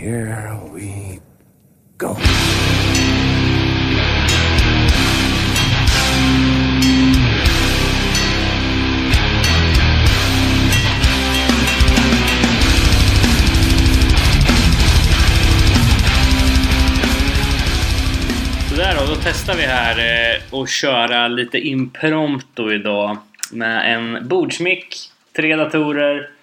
here we go. Sådär då, då testar vi här eh, och köra lite impromptu idag med en bordsmick, tre datorer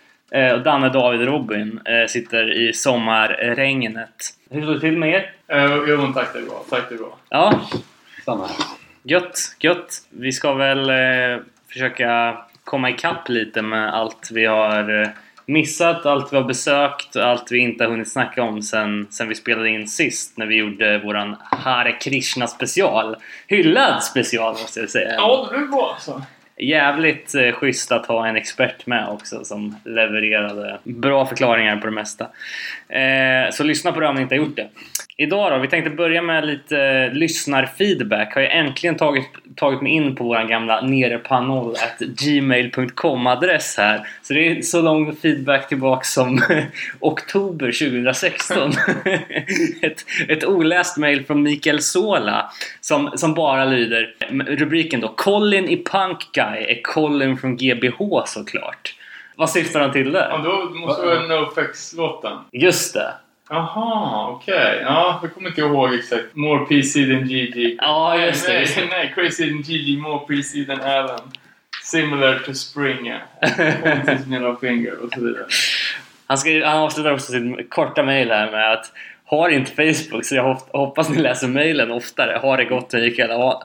och Danne, David och Robin eh, sitter i sommarregnet. Hur står det till med er? Uh, jo men tack det är bra, tack det är bra. Ja, Samma gött, gött. Vi ska väl eh, försöka komma ikapp lite med allt vi har eh, missat, allt vi har besökt, allt vi inte har hunnit snacka om sen, sen vi spelade in sist när vi gjorde våran Hare Krishna special. Hyllad special måste jag säga. Ja, det blir bra alltså. Jävligt eh, schysst att ha en expert med också som levererade bra förklaringar på det mesta. Eh, så lyssna på det om ni inte har gjort det. Idag då, vi tänkte börja med lite eh, lyssnarfeedback. Har jag äntligen tagit, tagit mig in på våran gamla nerepanoll.gmail.com adress här. Så det är så lång feedback tillbaka som oktober 2016. ett, ett oläst mail från Mikael Sola som, som bara lyder rubriken då Colin i Punk Guy är Colin från GBH såklart. Vad syftar han till Ja, där? då måste det vara NoFX-låten. Just det! Jaha, okej. Ja, jag kommer inte ihåg exakt. More PC than GG. Ja, just det, just det. nej, crazy than GG, more PC than Alan. Similar to Springer. Pontus middle finger och så vidare. Han, ska, han avslutar också sitt korta mail här med att har inte Facebook så jag hop- hoppas ni läser mailen oftare. Har det gott Mikael? Ja,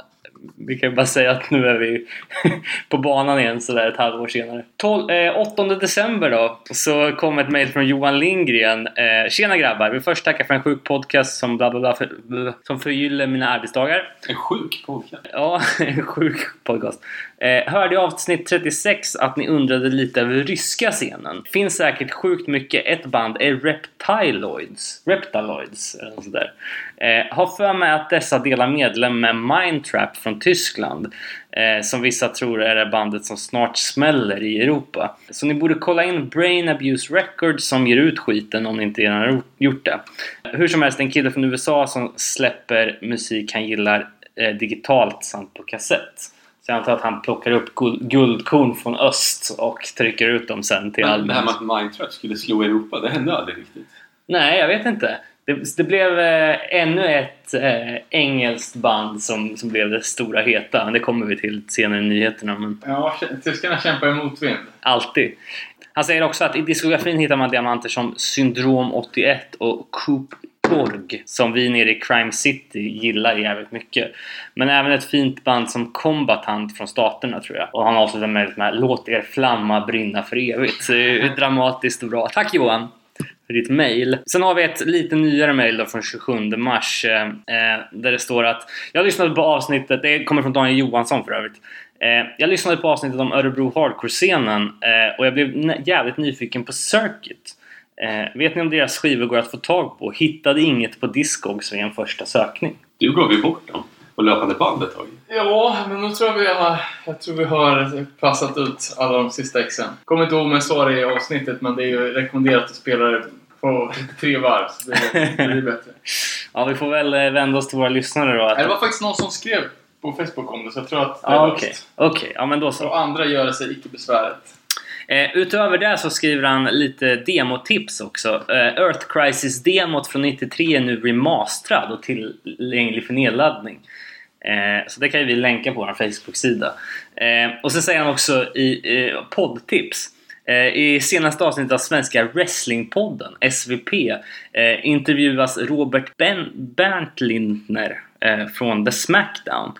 vi kan ju bara säga att nu är vi på banan igen sådär ett halvår senare. 12, eh, 8 december då så kom ett mail från Johan Lindgren. Eh, Tjena grabbar! Vill först tacka för en sjuk podcast som bla bla bla för, bla, som förgyller mina arbetsdagar. En sjuk podcast. Ja, en sjuk podcast. Eh, hörde i avsnitt 36 att ni undrade lite över ryska scenen. Finns säkert sjukt mycket. Ett band är Reptiloids. Reptiloids, eller sådär. Eh, har för mig att dessa delar medlem med Mindtrap från Tyskland. Eh, som vissa tror är det bandet som snart smäller i Europa. Så ni borde kolla in Brain Abuse Records som ger ut skiten om ni inte redan har gjort det. Hur som helst, en kille från USA som släpper musik han gillar eh, digitalt samt på kassett. Så jag antar att han plockar upp guld, guldkorn från öst och trycker ut dem sen till Men det här allmänheten. med att Mindtrap skulle slå Europa, det hände aldrig riktigt. Nej, jag vet inte. Det, det blev eh, ännu ett eh, engelskt band som, som blev det stora heta. Det kommer vi till senare i nyheterna. Men Ja, tyskarna kämpar i motvind. alltid. Han säger också att i diskografin hittar man diamanter som Syndrom 81 och Coop Torg som vi nere i Crime City gillar jävligt mycket. Men även ett fint band som Combatant från Staterna tror jag. Och han avslutar med med Låt er flamma brinna för evigt. Så det är dramatiskt och bra. Tack Johan! För ditt mail. Sen har vi ett lite nyare mail då från 27 mars eh, eh, där det står att jag lyssnade på avsnittet, det kommer från Daniel Johansson för övrigt. Eh, jag lyssnade på avsnittet om Örebro Hardcore-scenen eh, och jag blev jävligt nyfiken på Circuit. Eh, vet ni om deras skivor går att få tag på? Hittade inget på Discogs vid en första sökning. Du gav ju bort dem på löpande band ett tag. Ja, men nu tror jag vi har, jag tror vi har passat ut alla de sista exen. Kommer inte ihåg om jag sa det i avsnittet, men det är ju rekommenderat att spela det på tre varv. Så det, det blir bättre. Ja, vi får väl eh, vända oss till våra lyssnare då. Att... Det var faktiskt någon som skrev på Facebook om det, så jag tror att det är löst. okej. Okej, ja men då så. Och andra gör sig icke besväret. Eh, utöver det så skriver han lite demotips också. Eh, Earth Crisis-demot från 93 är nu remasterad och tillgänglig för nedladdning. Eh, så det kan ju vi länka på vår Facebook-sida. Eh, och så säger han också i eh, poddtips. Eh, I senaste avsnittet av Svenska Wrestlingpodden, SVP, eh, intervjuas Robert ben- Bernt Lindner eh, från The Smackdown.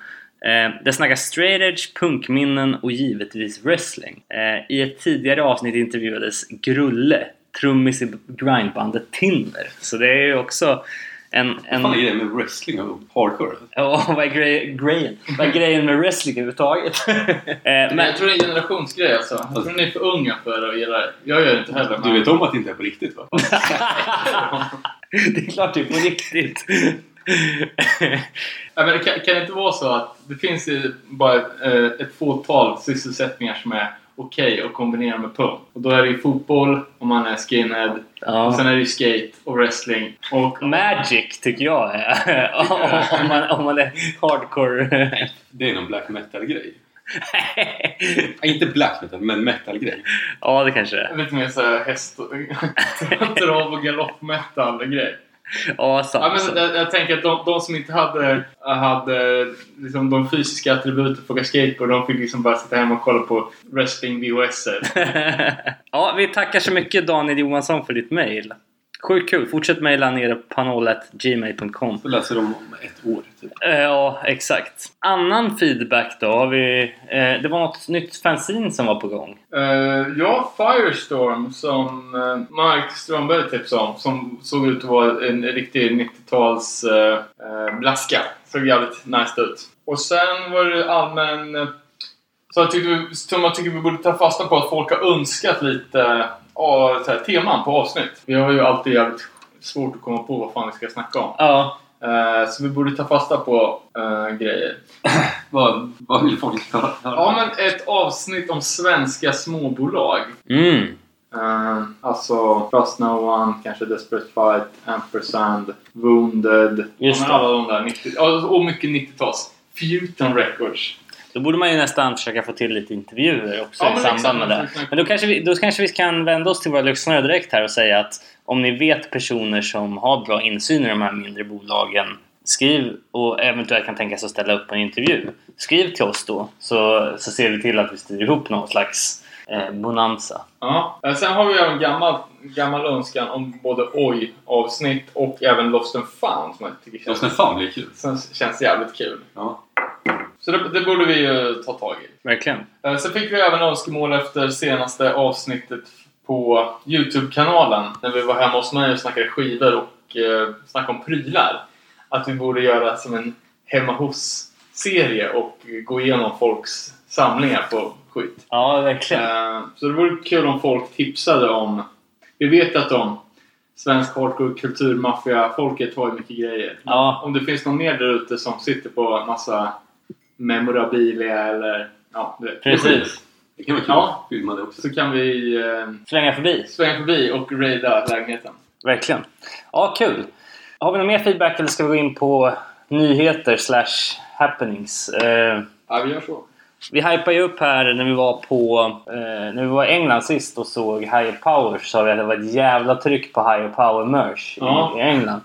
Eh, det snackas straight edge, punkminnen och givetvis wrestling. Eh, I ett tidigare avsnitt intervjuades Grulle, trummis i grindbandet Tinder. Så det är ju också en... Vad en fan är det med wrestling och hardcore? Ja, vad är, grej, grejen? vad är grejen med wrestling överhuvudtaget? eh, Men jag tror det är en generationsgrej alltså. Jag tror ni är för unga för att gilla det. Jag gör det inte heller. Du men- vet om att det inte är på riktigt va? det är klart det är på riktigt. Ja, men det kan, kan det inte vara så att det finns ju bara eh, ett fåtal sysselsättningar som är okej att kombinera med pump. Och då är det ju fotboll om man är skinhead. Och Ja. sen är det ju skate och wrestling. Och Magic tycker jag är... om, man, om man är hardcore... Det är någon black metal-grej. Inte black metal, men metal-grej. ja, det kanske det är. lite mer såhär häst och trav och galopp-metal-grej. Ja, sant. Ja, men jag, jag tänker att de, de som inte hade, hade liksom de fysiska attributen för att skateboard, de fick liksom bara sitta hemma och kolla på wrestling VHS. ja, vi tackar så mycket Daniel Johansson för ditt mail. Sjukt kul. Fortsätt mejla nere på panol.gmail.com. Så läser de om ett år. Typ. Eh, Ja, exakt. Annan feedback då har vi... Eh, det var något nytt fanzine som var på gång. Uh, ja, Firestorm som uh, Mark Strömberg tipsade om. Som såg ut att vara en riktig 90-tals uh, uh, blaska. Såg jävligt nice ut. Och sen var det allmän... Uh, så jag tyckte vi, som jag tycker vi borde ta fasta på att folk har önskat lite uh, så här, teman på avsnitt. Vi har ju alltid jävligt svårt att komma på vad fan vi ska snacka om. Ja. Uh, så vi borde ta fasta på uh, grejer. Vad, vad vill folk höra? Ja, men ett avsnitt om svenska småbolag. Mm. Uh, alltså Trust No One, kanske Desperate Fight, Ampersand, Wounded. Just Ja. Alla de där 90 ja, och mycket 90-tals. Futon Records. Då borde man ju nästan försöka få till lite intervjuer också Ja, i men samband med det. Men då kanske, vi, då kanske vi kan vända oss till våra lyssnare direkt här och säga att om ni vet personer som har bra insyn i de här mindre bolagen Skriv och eventuellt kan tänka sig att ställa upp en intervju. Skriv till oss då så, så ser vi till att vi styr ihop någon slags eh, bonanza. Ja. Sen har vi även gammal, gammal önskan om både Oj-avsnitt och även Lost and Found som jag tycker känns, sen fan blir kul. som känns jävligt kul. Ja. Så det, det borde vi ju ta tag i. Verkligen. Eh, Sen fick vi även önskemål efter senaste avsnittet på Youtube-kanalen. När vi var hemma hos mig och snackade skivor och eh, snackade om prylar. Att vi borde göra som en hemma hos-serie och gå igenom folks samlingar på skit. Ja, verkligen. Eh, så det vore kul om folk tipsade om... Vi vet att de svensk hardcore kulturmaffia-folket har ju mycket grejer. Ja. Om det finns någon mer där ute som sitter på massa memorabilia eller... Ja, du vet. Precis. Det kan vara kul Ja. filma det också. Så kan vi eh, Slänga förbi. svänga förbi och raida lägenheten. Verkligen. Ja, kul. Har vi någon mer feedback eller ska vi gå in på nyheter slash happenings? Eh, Ja, vi gör så. vi hypade ju upp här när vi var på eh, när vi var i England sist och såg Higher Power så sa vi att det var ett jävla tryck på Higher Power merch Ja. i, i England.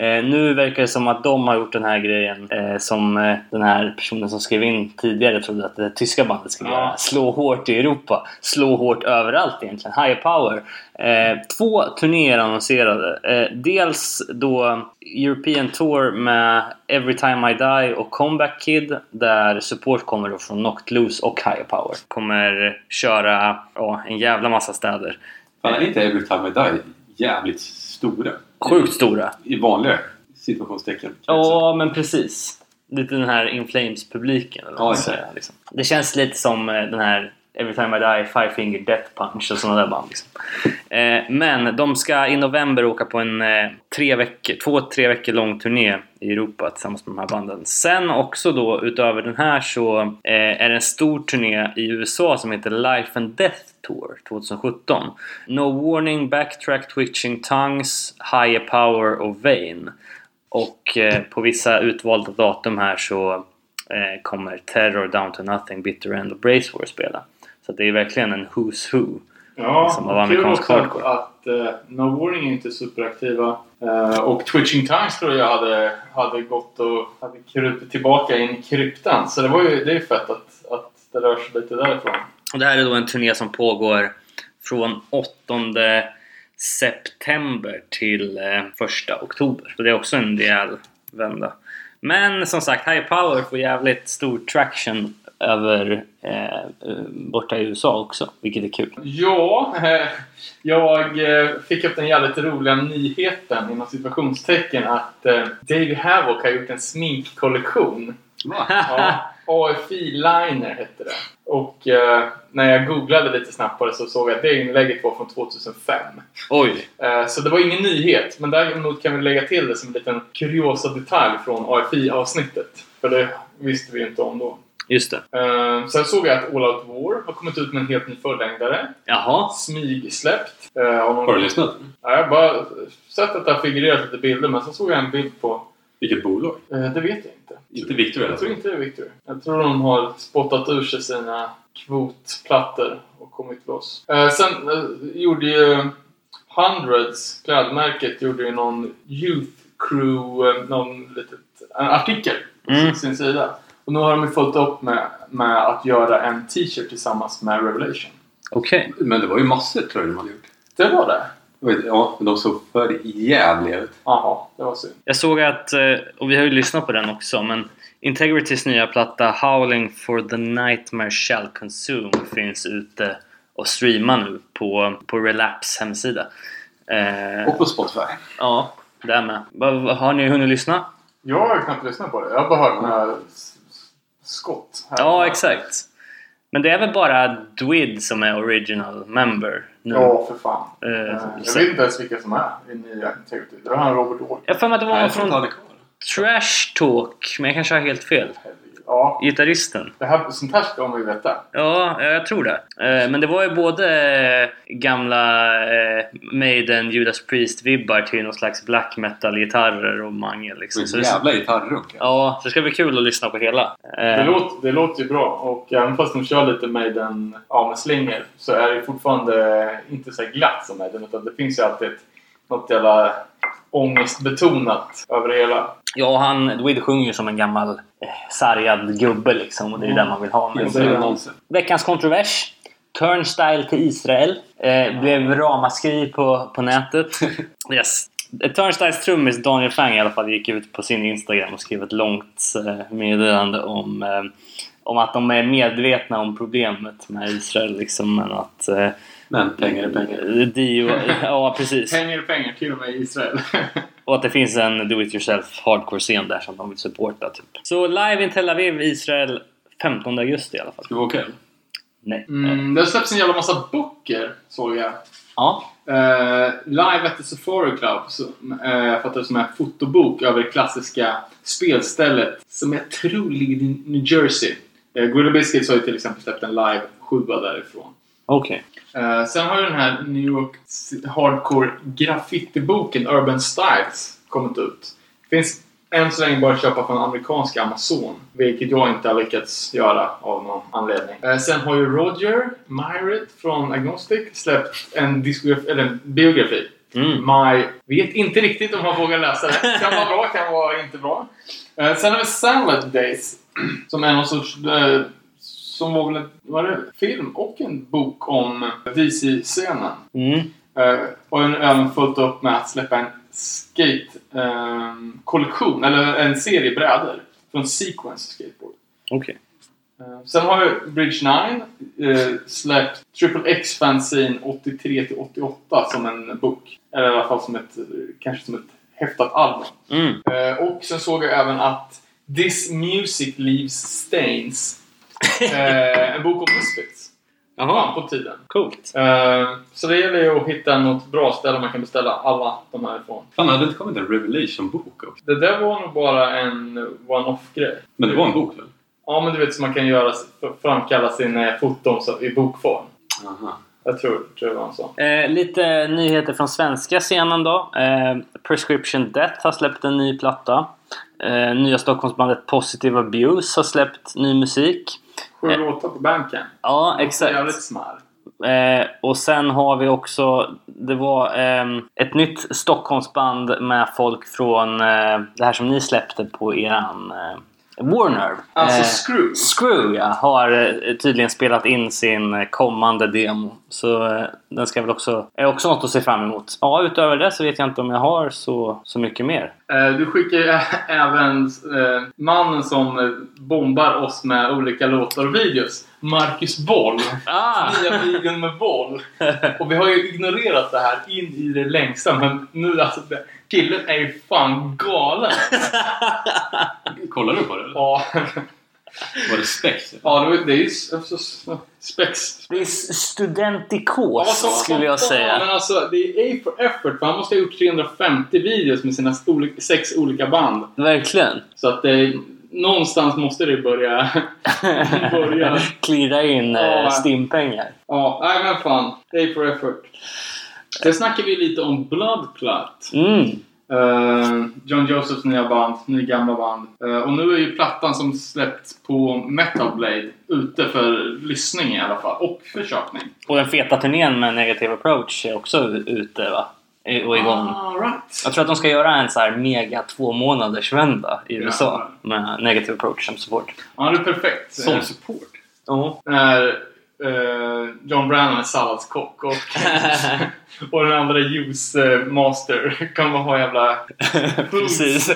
Eh, nu verkar det som att de har gjort den här grejen eh, som eh, den här personen som skrev in tidigare trodde att det tyska bandet skulle göra. Slå hårt i Europa. Slå hårt överallt egentligen. Higher Power. Eh, två turnéer annonserade. Eh, dels då European Tour med Every Time I Die och Comeback Kid där support kommer då från Knocked Loose och Higher Power. Kommer köra ja, en jävla massa städer. Fan, är inte Every Time I Die jävligt stora? Sjukt stora. I vanliga situationstecken. Ja, men precis. Lite den här In Flames-publiken. Ja, liksom. Det känns lite som eh, den här Every Time I Die, Five Finger Death Punch och sådana där band. Liksom. Eh, men de ska i november åka på en eh, tre veckor, två, tre veckor lång turné i Europa tillsammans med de här banden. Sen också då, utöver den här så eh, är det en stor turné i USA som heter Life and Death Tour 2017. No Warning, Backtrack, Twitching Tongues, Higher Power och Vain. Och eh, på vissa utvalda datum här så eh, kommer Terror, Down to Nothing, Bitter End och Brace War spela. Så det är verkligen en Who's Who. Ja, Som av amerikansk hardcore. att uh, No Warning är inte superaktiva. Eh, och Twitching Tongues tror jag hade, hade gått och hade krupit tillbaka in i kryptan. Så det, var ju, det är ju fett att, att det rör sig lite därifrån. Och det här är då en turné som pågår från 8 september till eh, 1 oktober. Så det är också en rejäl vända. Men som sagt, High Power får jävligt stor traction över eh, borta i USA också, vilket är kul. Ja, eh, jag eh, fick upp den jävligt roliga nyheten inom situationstecken att eh, Davey Havoc har gjort en sminkkollektion. Ja, AFI Liner hette det. Och eh, när jag googlade lite snabbt på det så såg jag att det inlägget var från 2005. Oj! Eh, så det var ingen nyhet, men däremot kan vi lägga till det som en liten kuriosa detalj från AFI-avsnittet. För det visste vi inte om då. Just det. Eh, sen såg jag att All Out War har kommit ut med en helt ny förlängdare. Jaha. Smygsläppt. Någon... Har du lyssnat? Ja, jag har bara sett att det har figurerat lite bilder men sen såg jag en bild på... Vilket bolag? Eh, det vet jag inte. Inte Victor Jag tror inte det är Victor. Jag tror de har spottat ur sig sina kvotplattor och kommit loss. Eh, sen gjorde ju Hundreds, klädmärket, gjorde ju någon Youth Crew, någon litet, en artikel på Mm. sin sida. Och nu har de ju följt upp med, med att göra en t-shirt tillsammans med Revelation. Okej. Men det var ju massor tror jag de hade gjort. Det var det? Ja, de såg för jävliga ut. Jaha, det var synd. Jag såg att, eh, och vi har ju lyssnat på den också, men Integritys nya platta Howling for the Nightmare Shall Consume finns ute och streamar nu på, på Relapse hemsida. Eh, Och på Spotify. ja, där med. Har ni hunnit lyssna? Jag har knappt lyssnat på det. Jag har bara hört s- s- skott. här. Ja, exakt. Men det är väl bara Dwid som är original member nu? Ja, för fan. Eh, jag vet inte ens vilka som är i nya Integrity. Det var han Robert Orr. Jag har för mig att det var någon från. Trash Talk, men jag kanske har helt fel. Ja, Gitarristen. det här, sånt här ska man ju veta. Ja, jag tror det. Eh, Men det var ju både eh, gamla eh, Maiden, Judas Priest-vibbar till någon slags black metal-gitarrer och mangel liksom. Så En det, jävla gitarrrunk. ja, så det ska bli kul att lyssna på hela. Det låter, det låter ju bra och även fast de kör lite Maiden ja, så är det fortfarande inte så här glatt som Maiden utan det finns ju alltid ett, något jävla ångestbetonat över det hela. Ja, han, Dwid sjunger ju som en gammal eh, sargad gubbe liksom och det är Mm. det man vill ha. Är- annonser. Veckans kontrovers. Turnstyle till Israel. Eh, blev ramaskri på, på nätet. Yes. Turnstyles trummis Daniel Fang i alla fall gick ut på sin Instagram och skrev ett långt eh, meddelande om, eh, om att de är medvetna om problemet med Israel. Liksom, men att eh, Men pengar är pengar. Dio, ja, precis. Pengar är pengar till och med i Israel. Och att det finns en do-it-yourself hardcore-scen där som de vill supporta. Typ. Så live in Tel Aviv, Israel 15 augusti i alla fall. Ska vi åka? Nej. Mm, det har släppts en jävla massa böcker såg jag. Ja. Eh, Live at the Safari Club, så, eh, jag fattar det som en fotobok över det klassiska spelstället som jag tror ligger i New Jersey. Uh, Gorilla Biscuits har ju till exempel släppt en live 7 därifrån. Okej. Eh, sen har ju den här New York Hardcore graffitiboken Urban Styles kommit ut. Finns än så länge bara att köpa från amerikanska Amazon. Vilket jag inte har lyckats göra av någon anledning. Eh, sen har ju Roger Myritt från Agnostic släppt en, diskografi, eller en biografi. Mm. My... Vet inte riktigt om man vågar läsa det. Kan vara bra, kan vara inte bra. Eh, sen har vi Salad Days. Som är någon sorts... Eh, som var väl en var det film och en bok om DC-scenen. Mm. Eh, och en även följt upp med att släppa en skate-kollektion, eller en serie brädor från Sequence Skateboard. Okej. Eh, sen har ju Bridge 9 eh, släppt Triple X Fanzine 83 till 88 som en bok. Eller i alla fall som ett, kanske som ett häftat album. Mm. Och sen såg jag även att This Music Leaves Stains. Eh, en bok om Misfits. Jaha, på tiden. coolt. Eh, så det gäller ju att hitta något bra ställe man kan beställa alla de här ifrån. Fan, hade det inte kommit en Revelation-bok också? Det där var nog bara en one-off-grej. Men det var en bok väl? Ja, men du vet så man kan göra, framkalla sina foton så- i bokform. Aha. Jag tror, tror det var en sån. Eh, lite nyheter från svenska scenen då. Eh, Prescription Death har släppt en ny platta. Eh, nya Stockholmsbandet Positive Abuse har släppt ny musik. Sju Eh. låtar på Bandcamp. Ja, Jävligt exakt. smart. Eh, och sen har vi också, det var ehm, ett nytt Stockholmsband med folk från eh, det här som ni släppte på eran eh, Warner. Alltså Eh, Screw. Screw ja, har eh, tydligen spelat in sin eh, kommande demo. Så eh, den ska väl också, är också något att se fram emot. Ja, utöver det så vet jag inte om jag har så, så mycket mer. Eh, Du skickar ju även eh, mannen som bombar oss med olika låtar och videos. Marcus Boll. Ah! Nya videon med boll. Och vi har ju ignorerat det här in i det längsta. Men nu alltså, det- killen är ju fan galen. Kollar du på det? Ja, Var det Spex? ja det är- det är ju spex. Det är studentikos Ja, skulle jag säga. Men alltså, det är A for effort. För han måste ha gjort 350 videos med sina sex olika band. Verkligen. Så att det, någonstans måste det börja... börja. Klirra in eh, Ja. stimpengar. Ja, nej men fan. Pay for effort. Sen snackar vi lite om Blood Clot. Mm. Eh, John Josephs nya band, ny gamla band. Eh, och nu är ju plattan som släppts på Metal Blade ute för lyssning i alla fall. Och för köpning. Och den feta turnén med Negative Approach är också ute va? Och igång. All right. Jag tror att de ska göra en så här mega två månaders vända i USA Ja. med Negative Approach som support. Ja, det är perfekt. Som Eh, support. Ja. när eh, John Brannon är salladskock och, och den andra juice master kan man ha jävla Precis.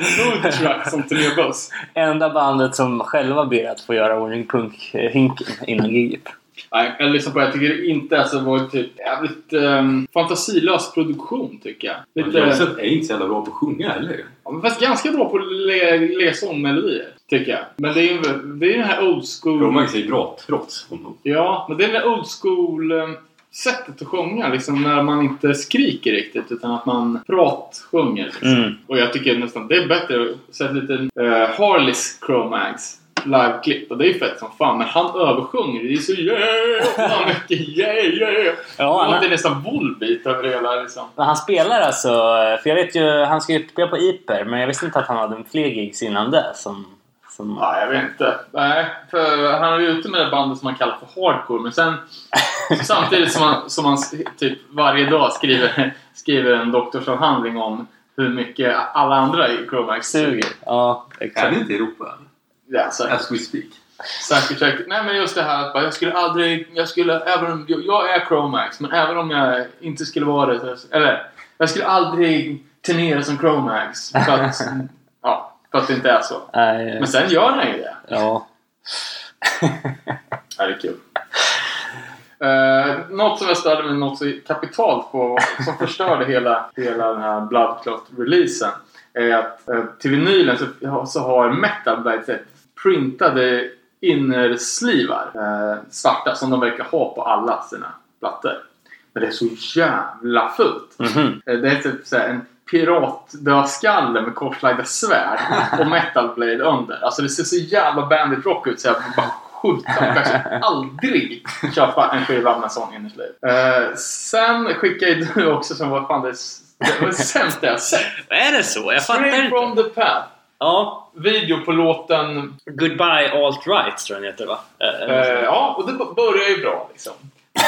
truck som turnébuss. Enda bandet som själva ber att få göra ordning punk-hinken innan giget. Nej, jag lyssnar på det. Jag tycker det inte alltså var typ jävligt um, fantasilös produktion tycker jag. Lite, Josef är inte så jävla bra på att sjunga heller. ja, men fast ganska bra på att le, läsa om melodier. Tycker jag. Men det är ju det är den här old school... Romax är bra trots honom. Ja, men det är det old school eh, sättet att sjunga. Liksom när man inte skriker riktigt utan att man pratsjunger. Liksom. Mm. Och jag tycker nästan det är bättre att sätta lite uh, Harleys Chromags liveklipp. Och det är ju fett som fan. Men han översjunger. Det är så jävla mycket yeah yeah. Ja, det han, låter nästan bullbeat över det hela liksom. men han spelar alltså... För jag vet ju, han ska ju spela på Iper men jag visste inte att han hade fler gigs innan det som... som Ja, jag vet inte. Nej, för han är ju ute med det bandet som man kallar för hardcore. Men sen samtidigt som han, som han typ varje dag skriver, skriver en doktorsavhandling om hur mycket alla andra i Chromax suger. Ja, Är exakt. det inte i Europa? Ja, säkert. As we speak. Säkert, säkert. Nej men just det här att jag skulle aldrig, jag skulle, även om, jag, är Chromax, men även om jag inte skulle vara det, eller jag skulle aldrig turnera som Chromax. För att, ja, för att det inte är så. Nej, Men sen gör han ju det. ja. Ja, det är kul. Uh, något som jag störde mig något så kapitalt på, som förstörde hela, hela den här Blood Clot-releasen, är att eh, till vinylen så, så har Metal Blade sett printade innerslivar, uh, svarta, som de verkar ha på alla sina plattor. Men det är så jävla fult. Mhm. Eh, Det är typ så här en piratdödskalle med korslagda svärd och metal blade under. Alltså det ser så jävla bandit rock ut så jag bara skjuta. Jag kanske aldrig köpa en skiva med sån innersliv. Uh, sen skickade ju du också som var fan det, det var det sämsta jag sett. Är det så? Jag fattar Straight inte. from the path. Ja. Video på låten. Goodbye Alt Right tror jag den heter va? Eh, eh, ja, och det börjar ju bra liksom.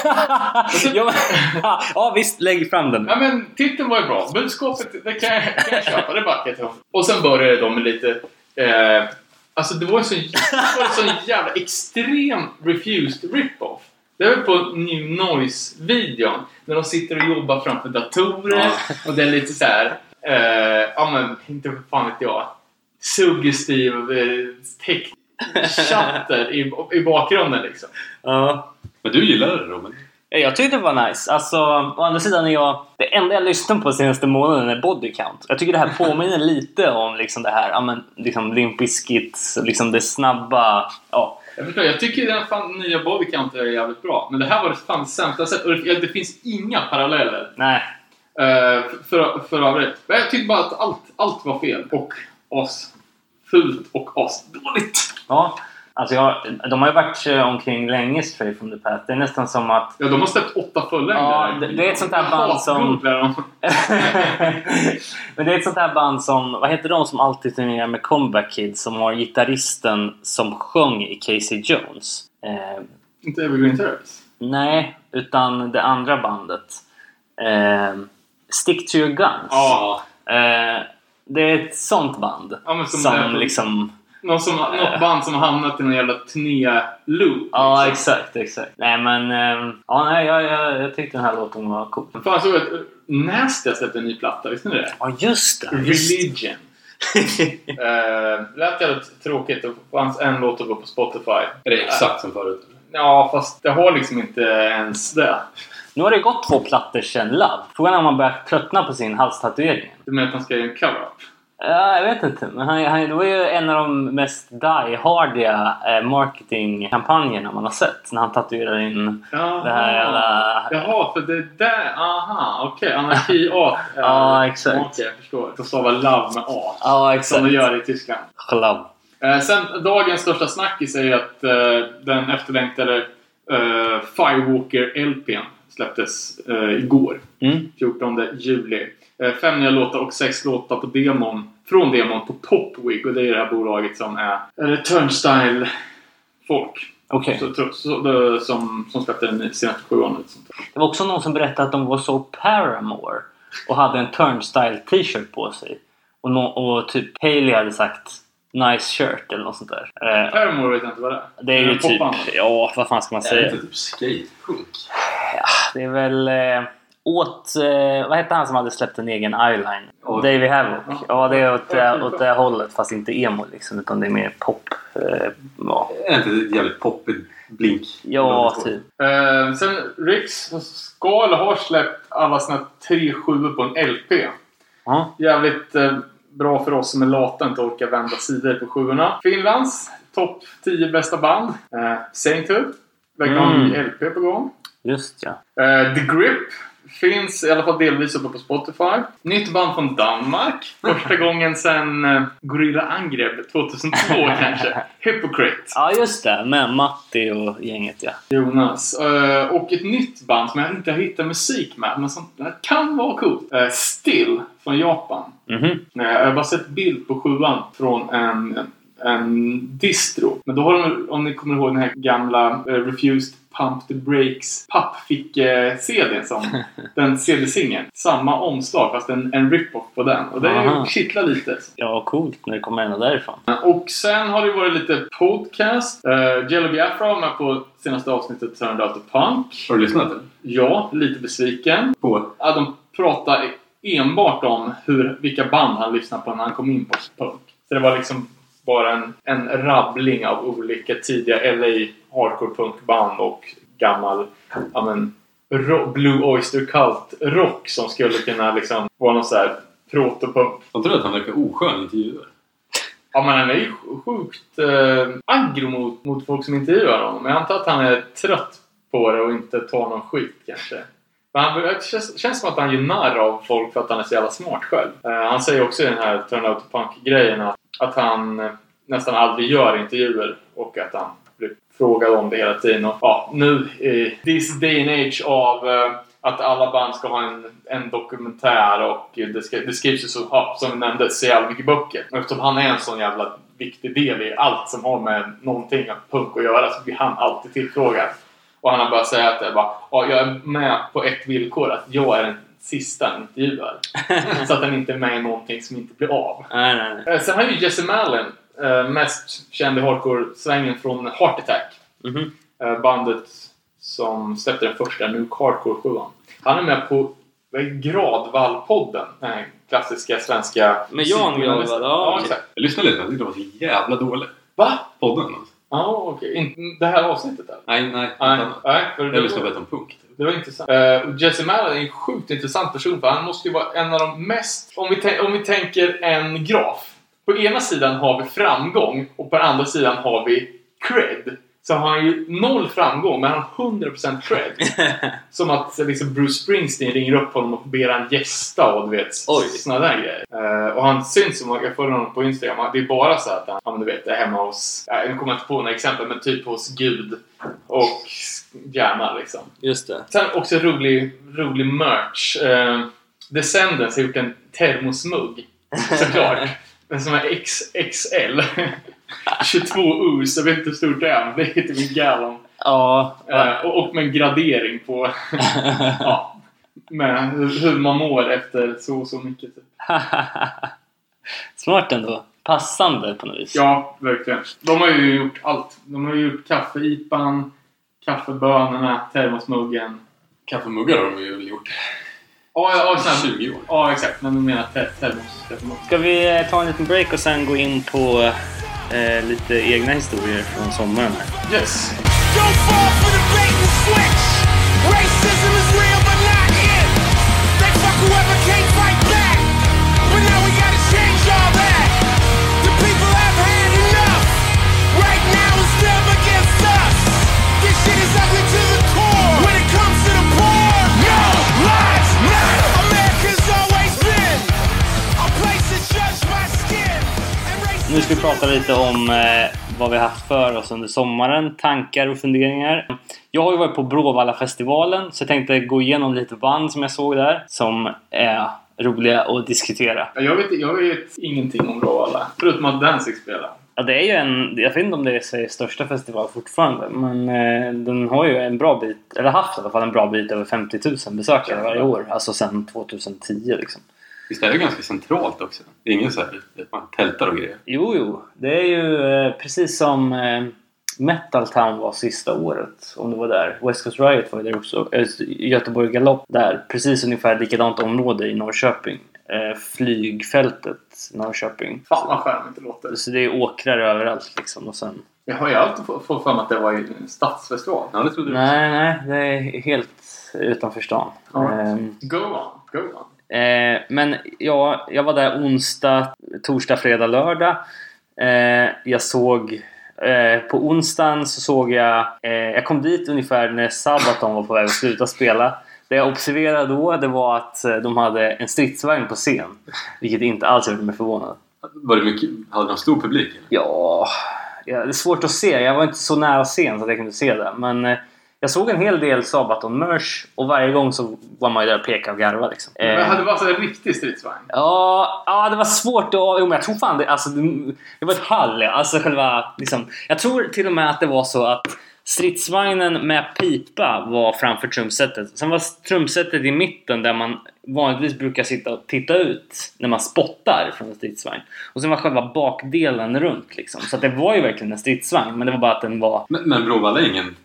ja, ja visst, lägg fram den. Ja men titeln var ju bra. Budskapet, det kan jag, kan jag köpa. Det backar jag. Och sen började då med lite... Eh, alltså det var en sån, jävla extrem refused rip-off. Det är väl på New Noise-videon. När de sitter och jobbar framför datorer. Och det är lite så här. Eh, ja men inte fan vet jag. Suggestiv eh, tech chatter i, i bakgrunden liksom. Ja. Men du gillade det Robin? Ja, Jag tyckte det var nice. Alltså, å andra sidan är jag... Det enda jag lyssnat på senaste månaden är Body Count. Jag tycker det här påminner lite om liksom det här, ja men liksom Limp Bizkit, liksom det snabba... Ja. Jag förstår, jag tycker den fan, nya Body Count är jävligt bra. Men det här var det fan sämsta sätt. Och det, det finns inga paralleller. Nej. Uh, för, för övrigt. Men jag tyckte bara att allt, allt var fel. Och as fult och as dåligt. Ja. Alltså jag, de har ju varit eh, omkring länge straight from the path. Det är nästan som att... Ja, de har släppt åtta fullängder. Ja, det- det är ett sånt där band som-. Men det är ett sånt här band som, vad heter de som alltid turnerar med Comeback Kids som har gitarristen som sjöng i Casey Jones? Eh, Inte Evergreen Terrace. nej, utan det andra bandet. Eh, Stick to your guns. Ja. Eh, det är ett sånt band. Ja, men som som är- liksom... Någon som, något band som har hamnat i någon jävla turné-loop. Ja, liksom. exakt, exakt. Nej men... Eh, ja, nej, jag, jag, jag tyckte den här låten var cool. Fan, jag såg att Nasty har släppt en ny platta. Visste ni det? Ja, just det. Just. Religion. uh, lät jävligt tråkigt. Det fanns en låt att gå på Spotify. Är det exakt som förut? Ja, fast det har liksom inte ens det. Nu har det gått två plattor sedan Love. Frågan är om man börjar tröttna på sin halstatuering. Du menar att han ska göra en cover-up? Ja, jag vet inte. Men han, han, det var ju en av de mest die-hardiga eh, marketingkampanjerna man har sett. När han tatuerar in Jaha. det här jävla... Jaha, för det där... Aha, okej. Anarki A. Ja, exakt. Okej, jag förstår. Love med A. Ja, Som exakt. de gör i Tyskland. Love. Eh, sen dagens största snackis är att eh, den efterlängtade eh, Firewalker-LPn släpptes eh, igår. Mm. 14 juli. Eh, fem nya låtar och sex låtar på demon, från demon på Popwig. Och det är det här bolaget som är eh, Turnstyle-folk. Okej. Så, så, så, det- som, som släppte den senaste sjuan. där. Det var också någon som berättade att de var så Paramore och hade en Turnstyle t-shirt på sig. Och, nå- och typ Haley hade sagt Nice shirt eller något sånt där. Eh, Paramore vet jag inte vad det är. det är ju en typ... Ja, vad fan ska man Det är säga? inte typ skatepunk. Det är väl eh, åt... Eh, vad hette han som hade släppt en egen eyeline? Ja. Davy Havoc. Ja. Ja, det är åt, det- åt det hållet fast inte emo liksom utan det är mer pop. Eh, ja, Är inte det jävligt poppigt blink? ja typ. Eh, sen Riks ska eller har släppt alla sina tre sjuor på en LP. Ja. Jävligt eh, bra för oss som är lata inte orkar vända sidor på sjuorna. Finlands topp 10 bästa band. Eh, Sainthood. Verkar ha en Mm. LP på gång. Just ja. Eh, The Grip. Finns i alla fall delvis uppe på Spotify. Nytt band från Danmark. Första gången sedan eh, Gorilla Angrepp 2002 kanske. Hypocrite. Ja, just det. Med Matti och gänget ja. Jonas. Eh, och ett nytt band som jag inte har hittat musik med, men som kan vara coolt. Eh, Still från Japan. Mhm. Eh, jag har bara sett bild på sjuan från en, en distro. Men då har de, om ni kommer ihåg den här gamla eh, Refused Pump the Brakes pappfick-CDn som den CD-singeln. Samma omslag fast en, en rip-off på den. Och det kittlar lite. Ja, coolt när det kommer ända därifrån. Och sen har det varit lite podcast. Uh, Jello Biafra var med på senaste avsnittet Turned Out to Punk. Har du lyssnat? Ja, lite besviken. På? Ja, de pratar enbart om hur, vilka band han lyssnade på när han kom in på punk. Så det var liksom bara en, en rabbling av olika tidiga LA hardcore punkband och gammal ja, men, ro- Blue Oyster Cult rock som skulle kunna liksom vara någon så här protopunk. Jag tror att han verkar oskön i intervjuer. Ja men han är ju sjukt eh, aggro mot, mot folk som intervjuar honom. Men jag antar att han är trött på det och inte tar någon skit kanske. Men han, det känns, känns som att han gör narr av folk för att han är så jävla smart själv. Eh, han säger också i den här Turn Out Punk-grejen att, att han nästan aldrig gör intervjuer och att han blir frågad om det hela tiden. Och, ja, nu i this day and age av eh, att alla band ska ha en, en dokumentär och det, ska, det skrivs ju så, ja, som vi nämnde, så jävla mycket böcker. Och eftersom han är en sån jävla viktig del i allt som har med någonting av punk att göra så blir han alltid tillfrågad. Och han har börjat säga att det är bara, ja, jag är med på ett villkor, att jag är den sista han intervjuar. så att han inte är med i någonting som inte blir av. Nej, nej, nej. Eh, Sen har ju Jesse Malin, eh, mest känd i hardcore-svängen från Heart Attack. Mhm. Eh, Bandet som släppte den första Nuke Hardcore 7 Han är med på Gradvall-podden. Den här klassiska svenska... Med Jan. Gradvall, ja, Ja, exakt. Jag lyssnade lite, jag tyckte det var så jävla dåligt. Va? Podden alltså. Ja, okej. In- Det här avsnittet eller? Nej, nej. Nej, nej för Jag lyssnade var, bättre om punk det var intressant. Uh, Jesse Mallon är en sjukt intressant person för han måste ju vara en av de mest... Om vi, om vi tänker en graf. På ena sidan har vi framgång och på andra sidan har vi cred. Så har han ju noll framgång men han har 100% cred. Som att liksom, Bruce Springsteen ringer upp honom och ber han gästa och du vet såna där grejer. Eh, och han syns som, jag följer honom på Instagram, det är bara så att han, ja, men du vet, är hemma hos, ja, nu kommer jag inte på några exempel, men typ hos Gud och jammar liksom. Just det. Sen också rolig, rolig merch. Uh, Descendants har gjort en termosmugg. Såklart. Den som är XXL. 22 us, jag vet inte hur stort det är, men det är typ en gallon. Ja. Eh, och, och med en gradering på ja, med hur, man mår efter så och så mycket. Typ. Smart ändå. Passande på något vis. Ja, verkligen. De har ju gjort allt. De har ju gjort kaffeipan, kaffebönorna, termosmuggen. Kaffemuggar har de ju väl gjort Ja, ja, sen, 20 år. ja exakt. Men du menar ter- termoskaffemugg. Ska vi ta en liten break och sen gå in på eh, lite egna historier från sommaren här? Yes! Nu ska vi prata lite om eh, vad vi har haft för oss under sommaren. Tankar och funderingar. Jag har ju varit på Bråvalla-festivalen så jag tänkte gå igenom lite band som jag såg där. Som är roliga att diskutera. Jag vet, jag vet ingenting om Bråvalla. Förutom att Danzig spelar. Ja, det är ju en... Jag vet inte om det är Sveriges största festival fortfarande. Men eh, den har ju en bra bit, eller haft i alla fall en bra bit över 50 000 besökare varje år. Alltså sedan 2010 liksom. Visst är det ganska centralt också? Det är ingen så här att man tältar och grejer. Jo, jo. Det är ju eh, precis som eh, Metal Town var sista året. Om det var där. West Coast Riot var ju där också. Eh, Göteborg Galopp där. Precis ungefär likadant område i Norrköping. Eh, flygfältet Norrköping. Fan vad charmigt det låter. Så det är åkrar överallt liksom. Och sen... Jag har ju alltid få- fått för mig att det var ju en stadsfestival. Ja, det trodde du. Nej, nej. Det är helt utanför stan. Ja. Ehm, Go on, go on. Eh, men ja, jag var där onsdag, torsdag, fredag, lördag. Eh, jag såg... Eh, på onsdagen så såg jag... Eh, jag kom dit ungefär när Sabaton var på väg att sluta spela. Det jag observerade då det var att eh, de hade en stridsvagn på scen. Vilket inte alls gjorde mig förvånad. Var det mycket, hade de stor publik? Eller? Ja, ja, det är svårt att se. Jag var inte så nära scen så att jag kunde se det. Men eh, jag såg en hel del Sabaton-merch och varje gång så var man ju där och pekade och garvade. Liksom. Men Eh, hade det varit så en riktig stridsvagn? Ja, ja, det var svårt att... Jo, men jag tror fan det... Alltså, det, var ett hall. Alltså själva... Liksom, jag tror till och med att det var så att stridsvagnen med pipa var framför trumsetet. Sen var trumsetet i mitten där man vanligtvis brukar sitta och titta ut när man spottar från en stridsvagn. Och sen var själva bakdelen runt liksom. Så att det var ju verkligen en stridsvagn. Men det var bara att den var... Men, men Bråvalla är ingen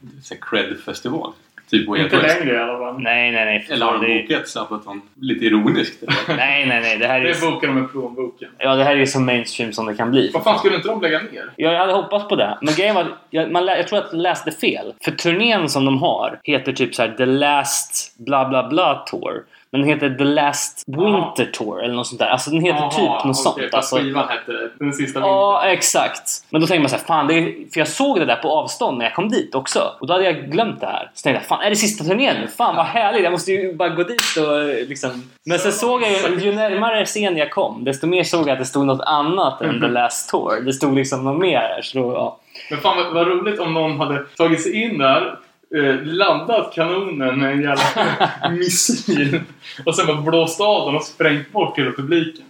cred-festival? Typ Way Inte längre i alla fall. Nej, nej, nej. Eller har de det bokat Sabaton lite ironiskt? Eller? Nej, nej, nej. Det här är ju... Det bokar de med plånboken. Ja, det här är ju så mainstream som det kan bli. Vad fan, skulle inte de lägga ner? Ja, jag hade hoppats på det. Men grejen var, jag, man, lä- jag tror att jag läste fel. För turnén som de har heter typ så här The Last bla bla bla Tour. Men den heter The Last Winter Tour eller något sånt där. Alltså den heter typ något okej, sånt. Alltså, skivan hette det. Den sista vintern. Ja, exakt. Men då tänkte man så här, fan, det är, för jag såg det där på avstånd när jag kom dit också. Och då hade jag glömt det här. Så tänkte jag, fan är det sista turnén nu? Fan vad härligt, jag måste ju bara gå dit och liksom... Men sen såg jag ju, ju närmare scen jag kom, desto mer såg jag att det stod något annat än The Last Tour. Det stod liksom något mer. Så då, ja. Men fan vad, vad roligt om någon hade tagit sig in där, eh, laddat kanonen med en jävla missil och sen bara blåst av den och sprängt bort hela publiken.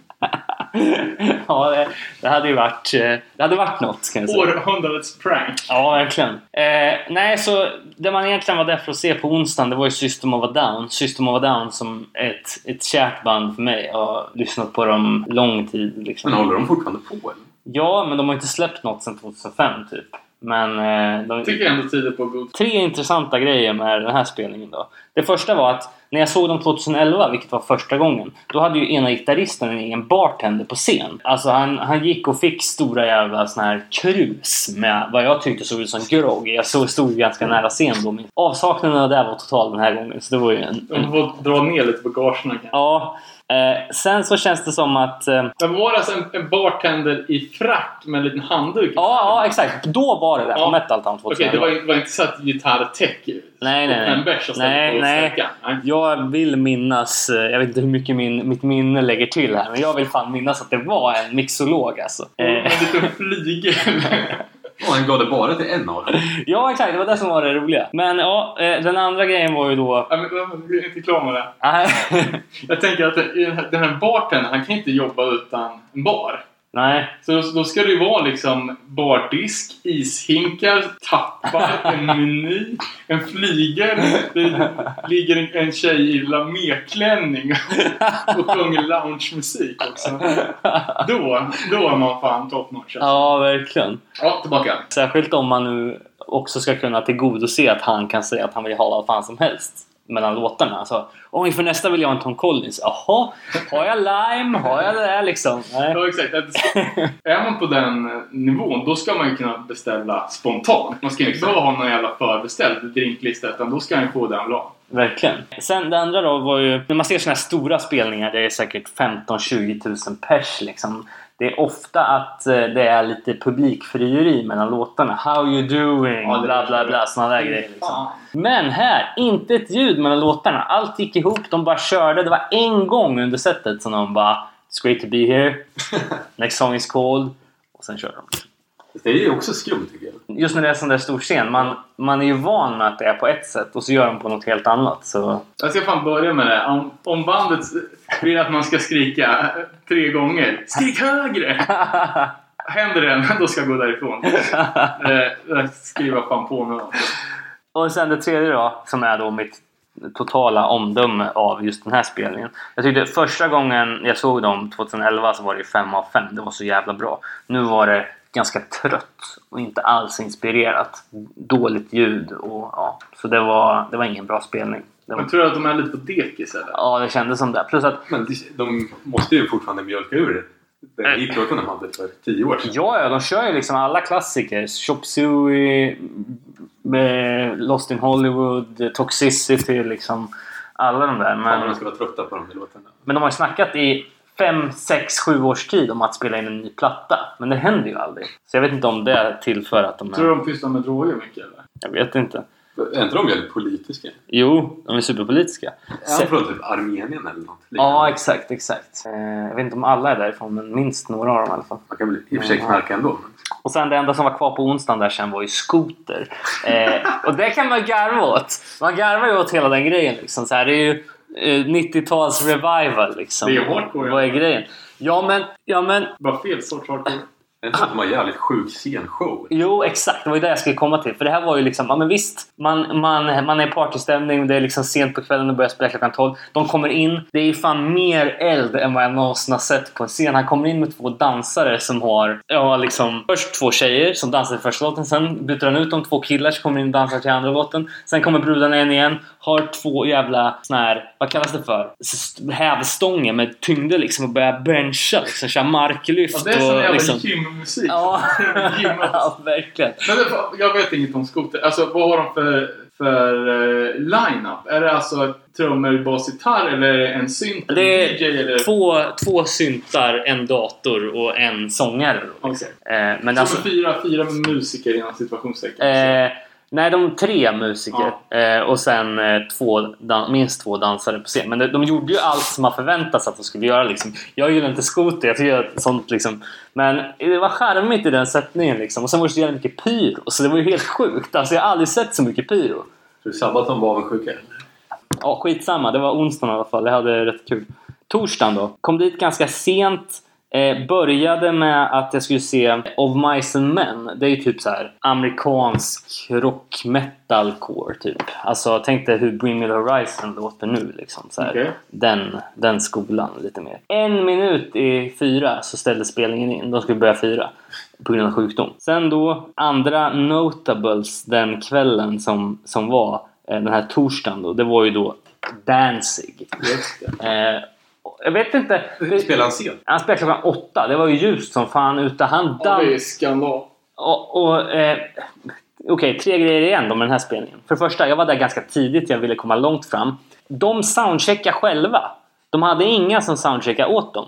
ja, det, det hade ju varit, eh, det hade varit något kan jag säga. Århundradets prank. Ja, verkligen. Eh, nej, så det man egentligen var där för att se på onsdagen det var ju System of a Down. System of a Down som är ett, ett kärt band för mig. Jag har lyssnat på dem lång tid. Liksom. Men håller de fortfarande på eller? Ja, men de har inte släppt något sedan 2005 typ. Men eh, de, Tycker jag ändå tyder på god... tre intressanta grejer med den här spelningen då. Det första var att när jag såg dem 2011, vilket var första gången, då hade ju ena gitarristen en egen bartender på scen. Alltså han, han gick och fick stora jävla såna här krus med vad jag tyckte såg ut som grogg. Jag såg, stod ganska nära scen då. Avsaknaden av det var total den här gången. Så det var ju en... De en får dra ner lite på gagerna ja. Eh, sen så känns det som att... Eh, Men var det alltså en, en bartender i frack med en liten handduk? ja, ja, exakt. Då var det där Ja. på Metal Town Okej, 2011. det var, var inte så att gitarrtech Nej, nej, nej. en Nej, nej. Nej. Jag vill minnas, eh, jag vet inte hur mycket min, mitt minne lägger till här, men jag vill fan minnas att det var en mixolog alltså. Och En Eh, liten flygel. Och han gav det bara till en av dem. ja, exakt, det var det som var det roliga. Men ja, eh, den andra grejen var ju då... Ja, men, Vi är inte klara med det. Jag tänker att den här- bartendern, han kan inte jobba utan en bar. Nej, Så då, ska det ju vara liksom bardisk, ishinkar, tappar, en meny, en flygel. Det ligger en, en tjej i laméklänning och sjunger loungemusik också. Då, då är man fan top notch. Alltså. ja verkligen. Ja, tillbaka. Särskilt om man nu också ska kunna tillgodose att han kan säga att han vill ha vad fan som helst mellan låtarna. Alltså, Oj, för nästa vill jag ha en Tom Collins. Jaha, har jag Lime? Har jag det där liksom? Nej. Ja, exakt. Är man på den eh, nivån, då ska man ju kunna beställa spontant. Man ska inte behöva ha någon jävla förbeställd drinklista, utan då ska ju få vill ha. Verkligen. Sen det andra då var ju, när man ser såna här stora spelningar, det är säkert 15-20 000 pers liksom. Det är ofta att eh, det är lite publikfrieri mellan låtarna. How you doing? Ja, bla bla bla, såna där grejer liksom. Men här, inte ett ljud mellan låtarna. Allt gick ihop, de bara körde. Det var en gång under setet som de bara It's great to be here. Next song is called. Och sen kör de. Det är ju också skumt tycker jag. Just när det är sån där stor scen, man, man är ju van med att det är på ett sätt och så gör de på något helt annat. Så Jag ska fan börja med det. Om, om bandet vill att man ska skrika tre gånger. Skrik högre! Händer det, då ska jag gå därifrån. Eh, eh, skriva fan på mig. Och sen det tredje då, som är då mitt totala omdöme av just den här spelningen. Jag tyckte första gången jag såg dem 2011 så var det 5 av 5. Det var så jävla bra. Nu var det ganska trött och inte alls inspirerat. Dåligt ljud och ja. Så det var, det var ingen bra spelning. Men tror du att de är lite på dekis eller? ja, det kändes som det. Plus att Men de- måste ju fortfarande mjölka ur den hitlåten de hade för tio år sedan. Ja, ja, de kör ju liksom alla klassiker. Chop Suey, med Lost in Hollywood, Toxicity, liksom. Alla de där. Men, vad de ska vara trötta på de låtarna. men de har ju snackat i 5, 6, 7 års tid om att spela in en ny platta. Men det händer ju aldrig. Så jag vet inte om det tillför att de Tror du är... de pysslar med droger mycket eller? Jag vet inte. Är inte de väldigt politiska? Jo, de är superpolitiska. Är de från typ Armenien eller något? Ja, exakt, exakt. Eh, jag vet inte om alla är därifrån, men minst några av dem i alla fall. Man kan väl i och för sig knarka ändå. Och sen det enda som var kvar på onsdagen där sen var ju skoter. Eh, och det kan man garva åt. Man garvar ju åt hela den grejen. Liksom. Så här, det är ju eh, 90-tals revival. Liksom. Det är hardcore. Vad är grejen? Ja men, ja men, Bara fel sorts hardcore. Det inte så att de har jävligt sjuk scenshow. jo exakt. Det var ju det jag skulle komma till. För det här var ju liksom, ja men visst. Man, man, man är i partystämning, det är liksom sent på kvällen och börjar spela klockan 12. De kommer in, det är ju fan mer eld än vad jag någonsin har sett på en scen. Han kommer in med två dansare som har, ja liksom, först två tjejer som dansar till första låten. Sen byter han ut de två killar som kommer in och dansar till andra låten. Sen kommer brudarna in igen, har två jävla såna här, vad kallas det för? Hävstångar med tyngder liksom och börjar bencha liksom, köra marklyft. Ja, det är sån och, jävla liksom, gymmusik. Ja, ja, verkligen. Men jag vet inget om skoter. Alltså vad har de för, för uh, line-up? Är det alltså trummor, bas, gitarr eller är en synt? Det DJ eller? är två, två syntar, en dator och en sångare. Okej. Eh, men Så alltså, fyra, fyra musiker inom situationstecken. eh, nej, de tre musiker eh, och sen eh, två, minst två dansare på scen. Men de, de gjorde ju allt som man förväntas att de skulle göra. Liksom. Jag gillar inte skoter, jag tycker att sånt liksom. Men det var charmigt i den sättningen liksom. Och sen var det så jävla mycket pyro. Så det var ju helt sjukt. Alltså, jag har aldrig sett så mycket pyro. Du Sabaton var avundsjuka? Ja, skitsamma. Det var onsdagen i alla fall. Jag hade rätt kul. Torsdagen då. Kom dit ganska sent. Eh, började med att jag skulle se Of Mice and Men. Det är ju typ så här amerikansk rock metalcore typ. Alltså tänk dig hur Bring Me The Horizon låter nu liksom. Så. Okej. den, den skolan lite mer. En minut i fyra så ställde spelningen in. De skulle börja fyra på grund av sjukdom. Sen då andra notables den kvällen som, som var eh, den här torsdagen då. Det var ju då Danzig. Eh, jag vet inte. Spelade han sent? Han spelade klockan åtta. Det var ju ljust som fan ute. Han Ja, det är skandal. Och, och, eh, Okej, tre grejer igen då med den här spelningen. För det första, jag var där ganska tidigt. Jag ville komma långt fram. De soundcheckade själva. De hade inga som soundcheckade åt dem.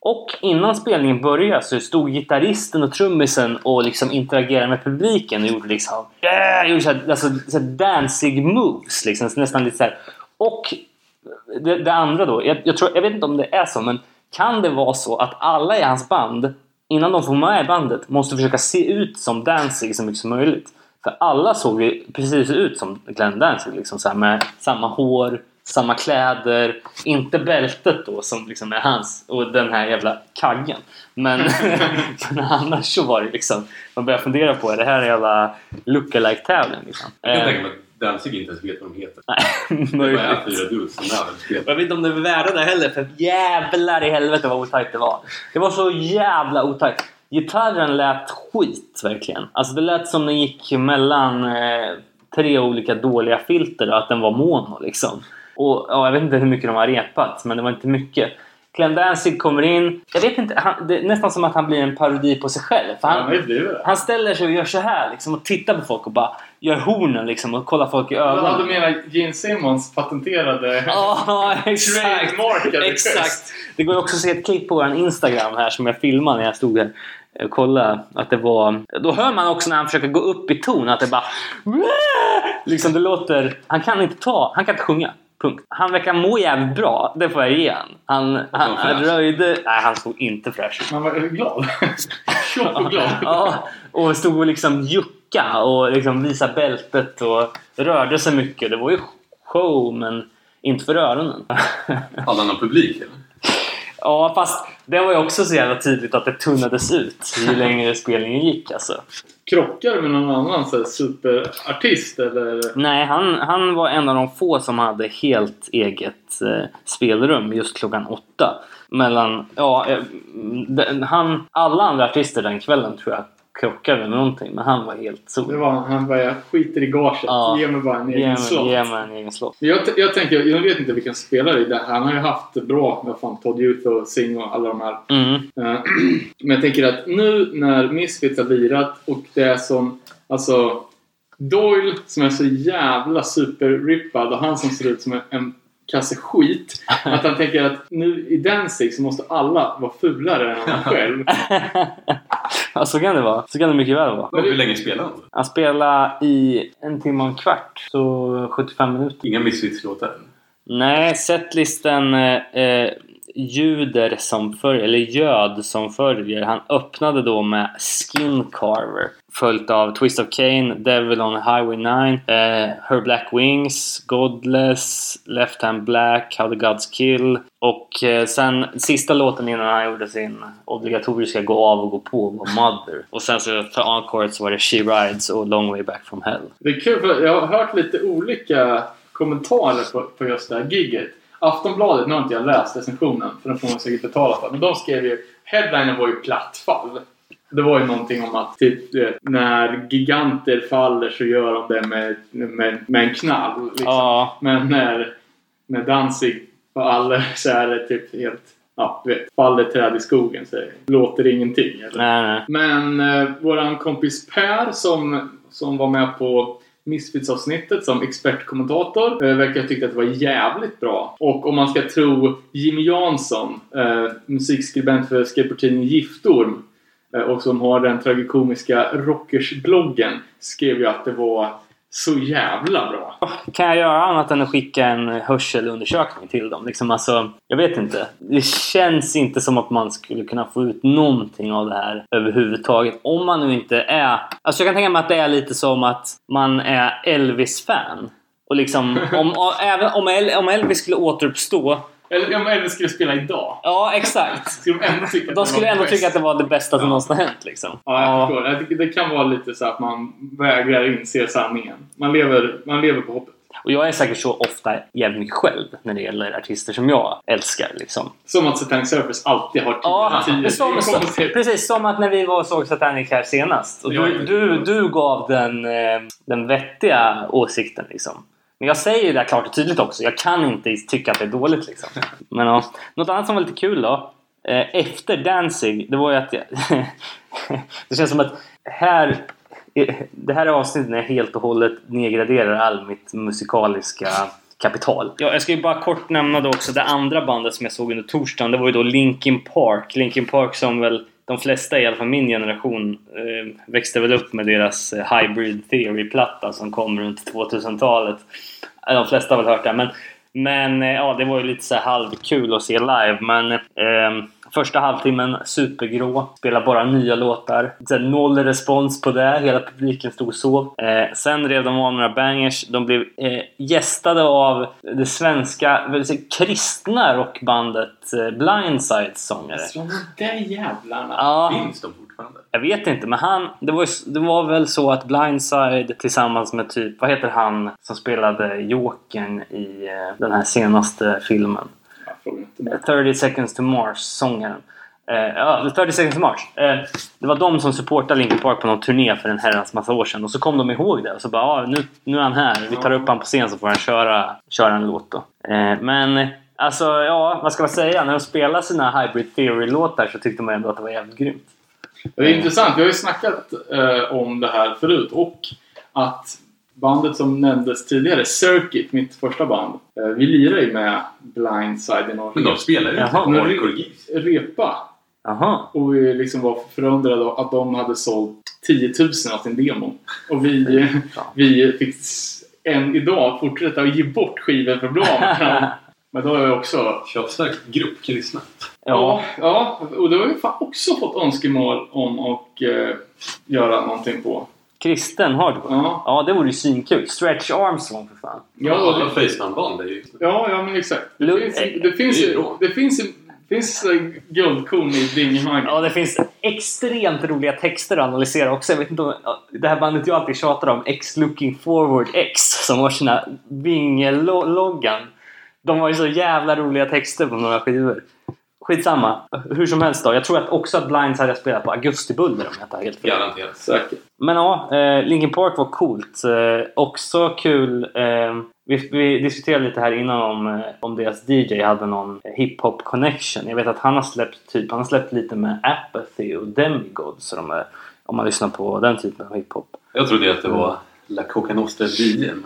Och innan spelningen började så stod gitarristen och trummisen och liksom interagerade med publiken och gjorde liksom... Yeah! Gjorde så här, alltså, så här dancing moves. Liksom, så nästan lite så här. Och det, det andra då. Jag, jag, tror, jag vet inte om det är så, men kan det vara så att alla i hans band, innan de får med i bandet, måste försöka se ut som Danzig så mycket som möjligt? För alla såg ju precis ut som Glenn Danzig, liksom så här med samma hår, samma kläder, inte bältet då som liksom är hans och den här jävla kaggen. Men, men annars så var det liksom, man börjar fundera på, är det här en jävla lookalike tävling liksom? Jag kan Eh, tänka mig att Danzig inte ens vet vad de heter. nej, möjligt. fyra dudes som. Jag vet inte om det är värda det heller för jävlar i helvete vad otajt det var. Det var så jävla otajt. Gitarren lät skit verkligen. Alltså det lät som den gick mellan eh, tre olika dåliga filter och att den var mono liksom. Och ja, jag vet inte hur mycket de har repat men det var inte mycket. Glenn Danzig kommer in. Jag vet inte, han, det är nästan som att han blir en parodi på sig själv. Han det. han ställer sig och gör så här liksom, och tittar på folk och bara gör hornen liksom och kollar folk i Ja, ögonen. du menar Gene Simmons patenterade... Ja, exakt. Trademarkade exakt. gest. Det går också att se ett klipp på vår Instagram här som jag filmade när jag stod här och kollade att det var... Då hör man också när han försöker gå upp i ton att det bara... Liksom det låter... Han kan inte ta... Han kan inte sjunga. Punkt. Han verkar må jävligt bra. Det får jag ge han. Han, han, han röjde... Nej, han såg inte fräsch ut. Man var glad. Tjock och glad. Ja, och stod och liksom jucka och liksom visa bältet och rörde sig mycket. Det var ju show, men inte för öronen. Hade han någon publik eller? Ja, fast det var ju också så jävla tydligt att det tunnades ut ju längre spelningen gick alltså. Krockar med någon annan så här, superartist eller? Nej, han, han var en av de få som hade helt eget eh, spelrum just klockan åtta. Mellan, ja, eh, den, han, alla andra artister den kvällen tror jag krockade med någonting, men han var helt Det sol. var han bara, jag skiter i gaget. Ja. Ge mig bara en Ge egen slott. ge mig en egen slott. Jag, jag tänker, jag vet inte vilken spelare det här. Han har ju haft det bra med fan Todd Youth och Sing och alla de här. Mm. Eh, Men jag tänker att nu när Misfits har lirat och det är som, alltså Doyle som är så jävla superrippad och han som ser ut som en kasse skit. Att han tänker att nu i Danzig så måste alla vara fulare än han själv. ja, så kan det vara. Så kan det mycket väl vara. Hur länge spelade han? Han spelade i en timme och en kvart, så 75 minuter. Inga Misfits-låtar? Nej, setlisten eh, eh, ljuder som följer, eller ljöd som följer. Han öppnade då med Skin Carver. Följt av Twist of Cain, Devil on Highway 9, eh, Her Black Wings, Godless, Left Hand Black, How the Gods Kill. Och eh, sen sista låten innan han gjorde sin obligatoriska gå av och gå på var Mother. Och sen så för encore så var det She Rides och Long Way Back from Hell. Det är kul för jag har hört lite olika kommentarer på, på just det här giget. Aftonbladet, nu har inte jag läst recensionen för den får man säkert betala för. Men de skrev ju, headlinen var ju platt fall. Det var ju någonting om att typ, du vet, när giganter faller så gör de det med, med, med en knall. Liksom. Ja, Men när, när Danzig faller så är det typ helt... Ja, du vet. Faller träd i skogen så låter ingenting. Eller? nej nej. Men eh, våran kompis Per som, som var med på Misfits-avsnittet som expertkommentator eh, verkar tycka att det var jävligt bra. Och om man ska tro Jimmy Jansson, eh, musikskribent för skateboardtidningen Giftorm Eh, och som har den tragikomiska Rockers-bloggen skrev ju att det var så jävla bra. Ah, kan jag göra annat än att skicka en hörselundersökning till dem? Liksom alltså, jag vet inte. Det känns inte som att man skulle kunna få ut någonting av det här överhuvudtaget. Om man nu inte är... Alltså jag kan tänka mig att det är lite som att man är Elvis-fan. Och liksom, om, även om, El, om Elvis skulle återuppstå... Eller Elvis skulle spela idag. Ja, exakt. Skulle de ändå tycka att De det skulle var ändå tycka att det var det bästa som Ja. någonsin hänt. Liksom. Ja, jag förstår. Jag Det kan vara lite så att man vägrar inse sanningen. Man lever, man lever på hoppet. Och jag är säkert så ofta jävligt mycket själv när det gäller artister som jag älskar. Liksom. Som att Satanic Surface alltid har tio Ja, tio det som, som, precis som att när vi var och såg Satanic här senast. Och du, du, du gav den, eh, den vettiga åsikten liksom. Men jag säger det klart och tydligt också. Jag kan inte tycka att det är dåligt liksom. Men ja, något annat som var lite kul då. Eh, efter Danzig, det var ju att jag, Det känns som att här det här avsnittet när jag helt och hållet nedgraderar all mitt musikaliska kapital. Ja, jag ska ju bara kort nämna då också det andra bandet som jag såg under torsdagen. Det var ju då Linkin Park. Linkin Park som väl de flesta, i alla fall min generation, eh, växte väl upp med deras eh, Hybrid Theory-platta som kom runt 2000-talet. Eh, de flesta har väl hört det. Men, men eh, ja, det var ju lite så här halvkul att se live. Men eh, Första halvtimmen supergrå, spelar bara nya låtar. Här, noll respons på det, hela publiken stod och sov. Eh, sen rev de av några bangers. De blev eh, gästade av det svenska, säga, kristna rockbandet eh, Blindsides sångare. Så de där jävlarna. Ja, Finns de fortfarande? jag vet inte, men han... Det var, det var väl så att Blindside tillsammans med typ... Vad heter han som spelade Jokern i eh, den här senaste filmen? Mer. 30 seconds to Mars, sångaren. Eh, ja, 30 seconds to Mars. Eh, det var de som supportade Linkin Park på någon turné för en herrans massa år sedan. Och så kom de ihåg det och så bara ah, nu, nu är han här. Vi tar upp han på scen så får han köra, köra en låt då. Eh, men alltså, ja, vad ska man säga? När de spelar sina Hybrid Theory-låtar så tyckte man ändå att det var jävligt grymt. Det är intressant. Vi har ju snackat eh, om det här förut och att bandet som nämndes tidigare, Circuit, mitt första band. Eh, vi lirar ju med Blindside i någon Men de spelar ju inte hardcore-gigs. repa. Jaha. Och vi liksom var förundrade att de hade sålt 10 000 av sin demo. Och vi, vi fick än idag fortsätta att ge bort skivor för bra. Men då är det också... Köpstark grupp kristna. Ja. ja, och då har vi fan också fått önskemål om att eh, göra någonting på. Kristen hardcore. Ja, Ja, det vore ju svinkul. Stretch Armstrong för fan. ja, alla det, Facetime-band är ju... ja, ja men exakt. Det Lu- finns, det finns, det ju- finns, ju- finns guldkorn i Dingelhaggen. Ja, det finns extremt roliga texter att analysera också. Jag vet inte om, det här bandet jag alltid tjatar om, X Looking Forward X, som har sina Vinge-loggan. De har ju så jävla roliga texter på några skivor. Skitsamma. Hur som helst då. Jag tror att också att Blinds hade spelat på Augustibuller om jag inte har helt fel. Garanterat. Säkert. Men ja, eh, Linkin Park var coolt. Eh, också kul. Eh, vi, vi diskuterade lite här innan om, om deras DJ hade någon hiphop connection. Jag vet att han har släppt typ, han har släppt lite med Apathy och Demigod. Så de är, om man lyssnar på den typen av hiphop. Jag trodde att det var La Coca Nostra DJ, men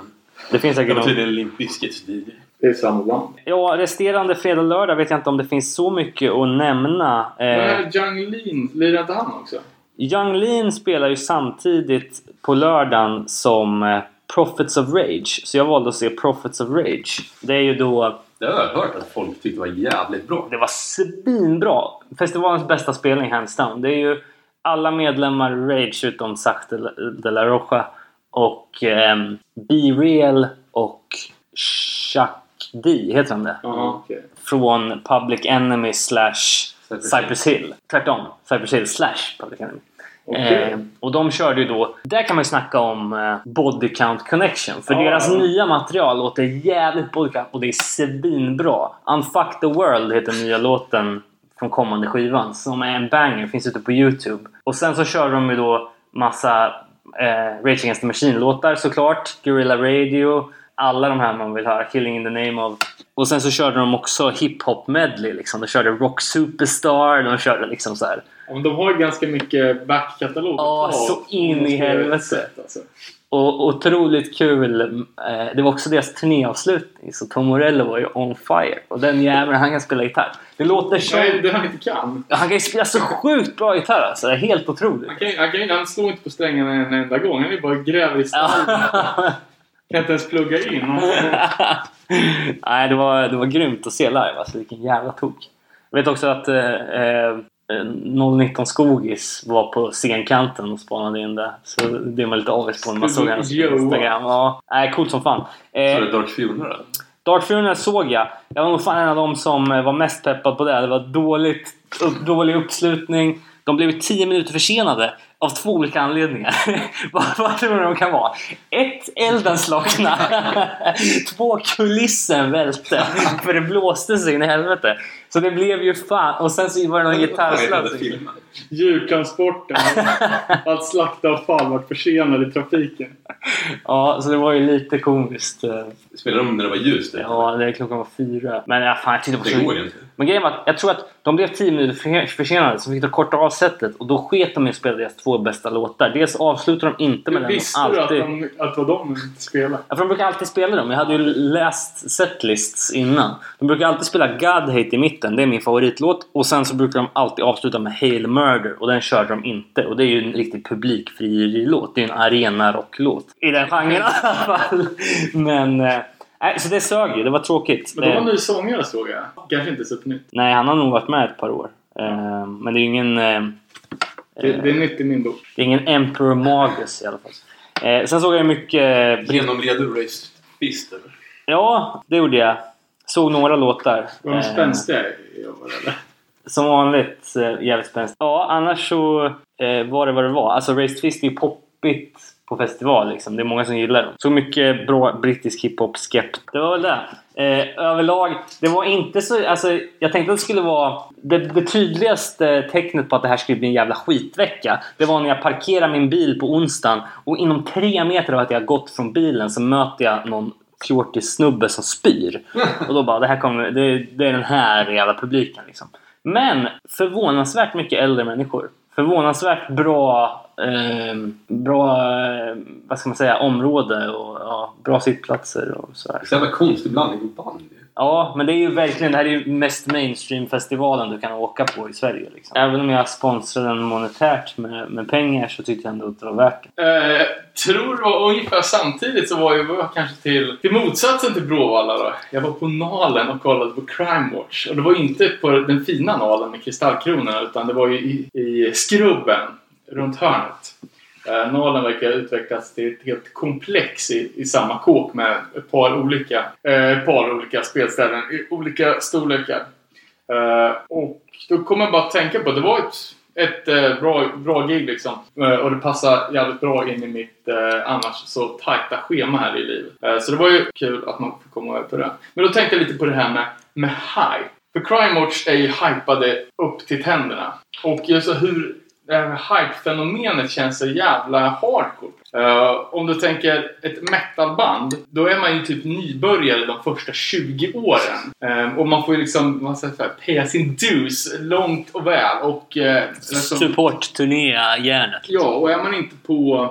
Det finns det säkert var någon... tydligen Limp Bizkits DJ. Det är samma band. Ja, resterande fredag och lördag vet jag inte om det finns så mycket att nämna. Men Eh, här Jung Lean, lirar inte han också? Young Lean spelar ju samtidigt på lördagen som eh, Prophets of Rage. Så jag valde att se Prophets of Rage. Det är ju då... Det har jag hört att folk tyckte var jävligt bra. Det var svinbra! Festivalens bästa spelning hands down. Det är ju alla medlemmar Rage utom Zach de la, de la Rocha och ehm, Be Real och Chuck D, heter han det? Ja, okej. Från Public Enemy slash Cypress Cypress Hill. Tvärtom. Cypress Hill slash Public Enemy. Okej. Eh, och de körde ju då, där kan man ju snacka om eh, body count connection. För Ja. deras nya material låter jävligt body count och det är svinbra. Unfuck the world heter nya låten från kommande skivan. Som är en banger, finns ute på Youtube. Och sen så kör de ju då massa eh, Rage Against the Machine-låtar såklart. Guerrilla Radio. Alla de här man vill höra. Killing in the name of. Och sen så körde de också hiphop medley liksom. De körde Rock Superstar. De körde liksom så här. Ja, men de har ju ganska mycket backkatalog. Ja, så in i helvete. Alltså. Och otroligt kul. Eh, det var också deras turnéavslutning. Så Tom Morello var ju on fire. Och den jäveln, han kan spela gitarr. Det låter som... Nej, det han inte kan. Han kan ju spela så sjukt bra gitarr alltså. Det är helt otroligt. Han, kan, han, kan, han slår inte på strängarna en enda gång. Han är bara gräver i stallen. Kan inte ens plugga in. Nej, det var, det var grymt att se live. Alltså vilken jävla tok. Jag vet också att eh, eh, 019 Skogis var på scenkanten och spanade in det. Så det är man lite avis på när man såg hennes. Instagram. Ja, nej, coolt som fan. Eh, Så är det Dark Funeral? Dark Funeral såg jag. Jag var nog fan en av dem som eh, var mest peppad på det. Det var dåligt, upp, dålig uppslutning. De blev ju 10 minuter försenade av två olika anledningar. vad, tror du de kan vara? Ett, elden slocknade. Två, kulissen välte. För det blåste så in i helvete. Så det blev ju fan... Och sen så var det någon gitarrsladd. Djurtransporten. Allt slaktavfall vart försenad i trafiken. Ja, så det var ju lite komiskt. eh. Spelade de när det var ljust? Ja, det är klockan var fyra. Men ja, fan, jag tyckte det var Det går ju inte. Men grejen var att jag tror att de blev 10 minuter för- försenade så fick de korta av setet och då sket de i att spela deras två bästa låtar. Dels avslutar de inte med den de Visste du att, alltid... de, att det var de som inte spelade? Ja, för de brukar alltid spela dem. Jag hade ju läst setlists innan. De brukar alltid spela God Hate i mitten. Det är min favoritlåt. Och sen så brukar de alltid avsluta med Hail Murder. Och den körde de inte. Och det är ju en riktig publikfrieri-låt. Det är ju en arena-rocklåt. I den genren i alla fall. Men... eh, Nej, så det sög ju. Det var tråkigt. Men de Det- var ny sångare såg jag. Kanske inte supernytt. Nej, han har nog varit med ett par år. Eh, men det är ju ingen... eh, Det, det är nytt i min bok. det är ingen Emperor Magus i alla fall. Eh, sen såg jag mycket... brev- Genomled du eller? Ja, det gjorde jag. Såg några låtar. Var de Eh, spänstiga i år eller? Som vanligt eh, jävligt spännande. Ja, annars så eh, var det vad det var. Alltså Raised Fist är ju poppigt på festival liksom. Det är många som gillar dem. Så mycket bra brittisk hiphop skept. Det var väl det. Eh, överlag, det var inte så... Alltså, jag tänkte att det skulle vara... Det, det tydligaste tecknet på att det här skulle bli en jävla skitvecka. Det var när jag parkerade min bil på onsdagen och inom tre meter av att jag gått från bilen så möter jag någon fjortis snubbe som spyr. Och då bara, det här kommer... Det, det är den här jävla publiken liksom. Men förvånansvärt mycket äldre människor. Förvånansvärt bra, eh, bra eh, vad ska man säga, område och ja, bra sittplatser och sådär. Så jävla konstig blandning på band. Ja, men det är ju verkligen det här är ju mest mainstream-festivalen du kan åka på i Sverige. Liksom. Även om jag sponsrar den monetärt med, med pengar så tyckte jag ändå att det var värt det. Eh, tror det var ungefär samtidigt så var jag, var jag kanske till, till motsatsen till Bråvalla då. Jag var på Nalen och kollade på Crime Watch. Och det var inte på den fina Nalen med kristallkronorna utan det var ju i, i Skrubben runt hörnet. Eh, Nalen verkar ha utvecklats till ett helt komplex i, i samma kåk med ett par olika, eh, ett par olika spelställen i olika storlekar. Eh, och då kommer jag bara att tänka på att det var ett, ett eh, bra, bra gig liksom. Eh, och det passar jävligt bra in i mitt eh, annars så tajta schema här i livet. Eh, så det var ju kul att man fick komma över på det. Men då tänkte jag lite på det här med, med hype. För Crime Watch är ju hypade upp till tänderna. Och just hur det här hype-fenomenet känns så jävla hardcore. Eh, om du tänker ett metalband, då är man ju typ nybörjare de första 20 åren. Eh, och man får ju liksom, ska jag säga, paya sin dues långt och väl. Och, uh, liksom, Support-turné-järnet. Ja, och är man inte på...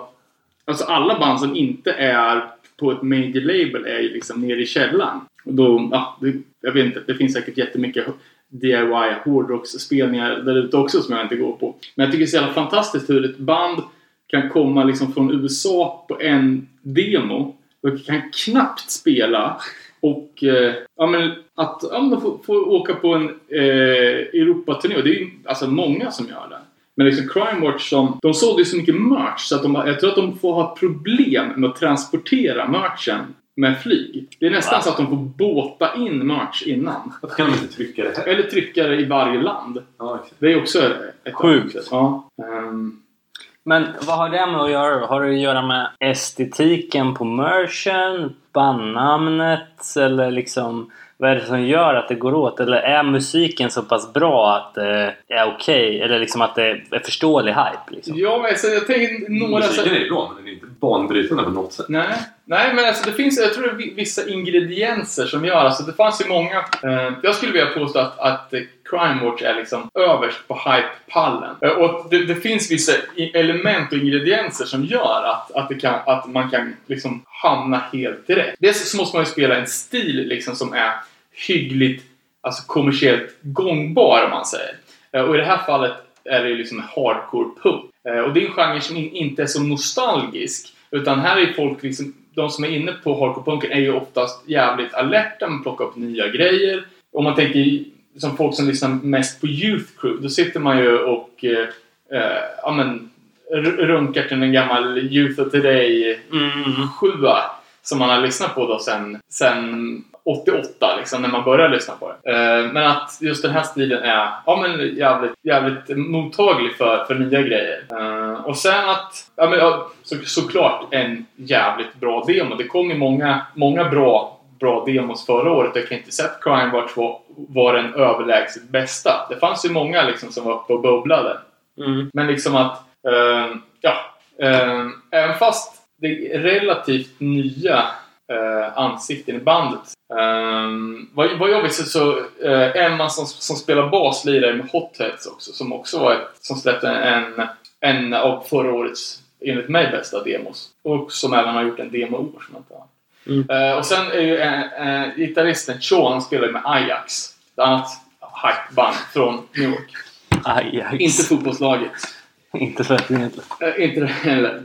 Alltså alla band som inte är på ett major label är ju liksom nere i källaren. Och då, ja, det, jag vet inte, det finns säkert jättemycket DIY hårdrocksspelningar där ute också som jag inte går på. Men jag tycker det är så jävla fantastiskt hur ett band kan komma liksom från USA på en demo och kan knappt spela och eh, ja, men att ja, men få, få åka på en eh, Europaturné. Och det är ju alltså många som gör det. Men liksom Crime Watch som, de sålde ju så mycket merch så att de, jag tror att de får ha problem med att transportera merchen med flyg. Det är nästan Va? så att de får båta in merch innan. Varför kan de inte trycka det här? Eller trycka det i varje land. Ja, exakt. Det är också ett Sjukt. Ja. Ehm, Men vad har det med att göra? Har det att göra med estetiken på merchen? Bandnamnet? Eller liksom... Vad är det som gör att det går åt? Eller är musiken så pass bra att det är okej? Eller liksom att det är förståelig hype? Liksom? ja, alltså, jag tänker några... så- Musiken är ju bra, men den är inte banbrytande på något sätt. Nej, nej men alltså det finns, jag tror det är vi- vissa ingredienser som gör, alltså det fanns ju många, eh, jag skulle vilja påstå att, att eh, Crime Watch är liksom överst på hype-pallen. Eh, och det, det finns vissa element och ingredienser som gör att, att, det kan, att man kan liksom hamna helt rätt. Dels så måste man ju spela en stil liksom som är hyggligt alltså kommersiellt gångbar om man säger. Eh, och i det här fallet är det ju liksom hardcore punk. Eh, och det är en genre som inte är så nostalgisk. Utan här är folk liksom, de som är inne på hardcore punken är ju oftast jävligt alerta med att plocka upp nya grejer. Om man tänker som folk som lyssnar mest på Youth Crew, då sitter man ju och eh, eh, ja, men, runkar till en gammal Youth of Today Mm. sjua som man har lyssnat på då sen, sen 88 liksom, när man började lyssna på det. Eh, men att just den här stilen är ja, men jävligt, jävligt mottaglig för, för nya grejer. Eh, och sen att, ja, men, ja, så, såklart en jävligt bra demo. Det kom ju många, många bra, bra demos förra året. Jag kan inte säga att Crime var, var den överlägset bästa. Det fanns ju många liksom, som var uppe och bubblade. Mm. Men liksom att, eh, ja, eh, även fast det är relativt nya eh, ansikten i bandet. Eh, vad, vad jag visste så eh, Emma som, som spelar bas lirar med Hotheads också, som också var ett, som släppte en, en av förra årets, enligt mig, bästa demos. Och som även har gjort en demo i år som jag inte har. Mm. Eh, och sen är ju eh, eh, gitarristen Sean, han spelar med Ajax. Ett annat hypeband från New York. Ajax. Inte fotbollslaget. Inte att egentligen. Eh, inte det heller.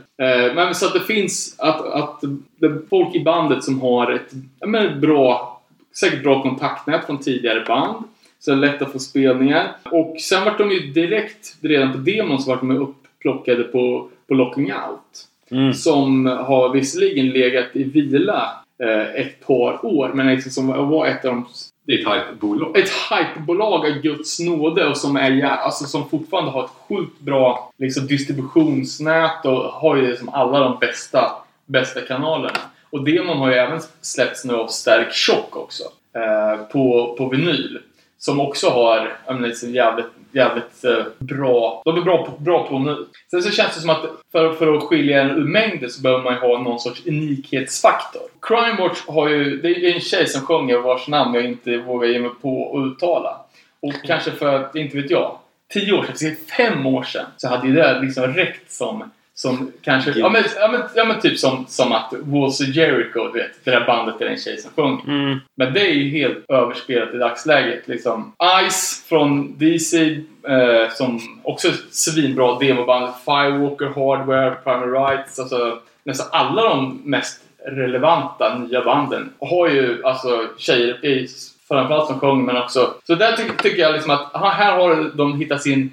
Men så att det finns att, att det är folk i bandet som har ett men bra, säkert bra kontaktnät från tidigare band. Så det är lätt att få spelningar. Och sen vart de ju direkt, redan på demon så vart de upplockade på, på Locking Out. Mm. Som har visserligen legat i vila eh, ett par år, men liksom som var ett av de Det är ett hype-bolag. ett hypebolag av Guds nåde och som, är, alltså, som fortfarande har ett sjukt bra liksom, distributionsnät och har ju liksom alla de bästa, bästa kanalerna. Och demon har ju även släppts nu av Stark Shock också. Eh, på, på vinyl. Som också har menar, så liksom jävligt, jävligt eh, bra... De är bra på, bra på nu. Sen så känns det som att för, för att skilja en ur mängden så behöver man ju ha någon sorts unikhetsfaktor. Crime Watch har ju... Det är en tjej som sjunger vars namn jag inte vågar ge mig på att uttala. Och kanske för att, inte vet jag, tio år sedan, säg fem år sedan, så hade ju det liksom räckt som, som kanske... Ja men, ja, men, ja, men typ som, som att Walls of Jericho, du vet. Det där bandet där en tjej som sjunger. Mm. Men det är ju helt överspelat i dagsläget. Liksom. Ice från DC, eh, som också är ett svinbra demoband. Firewalker, Hardware, Primal Rights. Alltså, nästan alla de mest relevanta nya banden har ju alltså tjejer i, framförallt som sjunger men också... Så där ty tycker jag liksom att här har de hittat sin,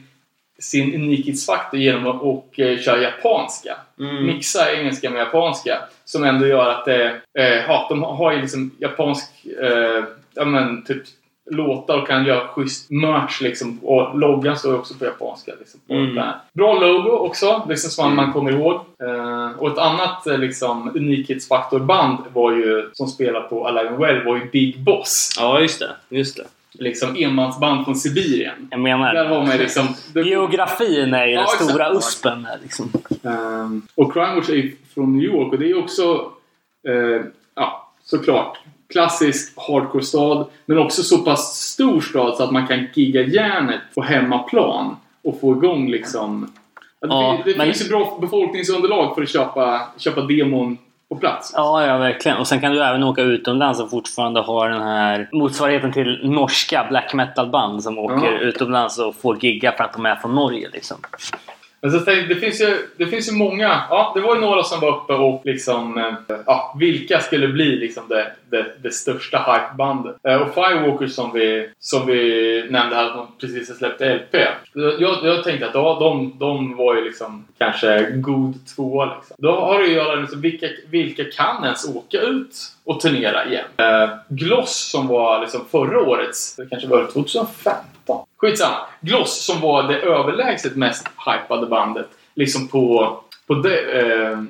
sin unikhetsfaktor genom att och, eh, köra japanska. Mm. Mixa engelska med japanska. Som ändå gör att det... Eh, ja, de har ju liksom japansk... Eh, ja men typ låtar och kan göra schysst merch liksom. Och loggan står ju också på japanska. Liksom, på Mm. Bra logo också, liksom som man kommer ihåg. Eh, och ett annat eh, liksom, unikhetsfaktorband var ju, som spelar på Alive Well var ju Big Boss. Ja, just det. Just det. Liksom enmansband från Sibirien. Jag menar... Där har man liksom... Geografin är ju Ja, den stora uspen här liksom. Ehm, och Crime Watch är från New York och det är också eh, ja, såklart klassisk hardcore-stad men också så pass stor stad så att man kan gigga järnet på hemmaplan och få igång liksom Ja, det det men- finns ju bra befolkningsunderlag för att köpa, köpa demon på plats. Ja, ja, verkligen. Och sen kan du även åka utomlands och fortfarande ha den här motsvarigheten till norska black metal-band som åker Ja. utomlands och får gigga för att de är från Norge liksom. Men så tänkte det, finns ju, det finns ju många. Ja, det var ju några som var uppe och liksom... Eh, ja, vilka skulle bli liksom det, det, det största hypebandet? Eh, och Firewalker som vi, som vi nämnde här, att de precis har släppt LP. Jag, jag tänkte att ja, de, de var ju liksom kanske god tvåa. Liksom. Då har det ju att göra liksom, vilka, vilka kan ens åka ut och turnera igen? Eh, Gloss som var liksom förra årets, det kanske var 2005? 2015. Skitsamma. Gloss som var det överlägset mest hypade bandet liksom på, på, de, eh,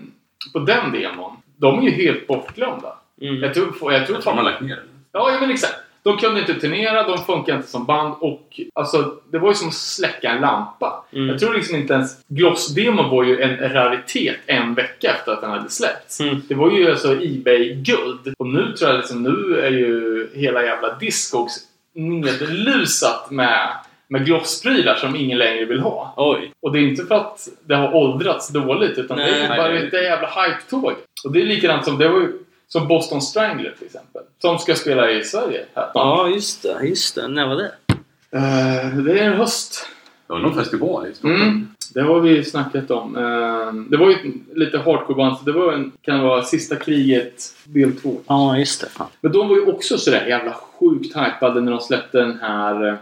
på den demon. De är ju helt bortglömda. Mm. Jag tror, jag tror Jag tror man har lagt ner. Ja, men exakt. De kunde inte turnera, de funkar inte som band och alltså, det var ju som att släcka en lampa. Mm. Jag tror liksom inte ens... Gloss-demon var ju en raritet en vecka efter att den hade släppts. Mm. Det var ju alltså Ebay-guld. Och nu tror jag liksom, nu är ju hela jävla Discogs nedlusat med, med Gloss-prylar som ingen längre vill ha. Oj. Och det är inte för att det har åldrats dåligt utan det är Nej. bara Nej. ett jävla hype-tåg. Och det är likadant som, det var ju, som Boston Strangler till exempel. Som ska spela i Sverige här. Ja, just det. Just det. När var det? Eh, det är en höst. Det var någon festival i Stockholm. Mm, det har vi snackat om. Eh, det var ju lite hardcore-band så det var en, kan det vara Sista kriget del 2. Ja, just det. Fan. Men de var ju också sådär jävla sjukt hypade när de släppte den här eh,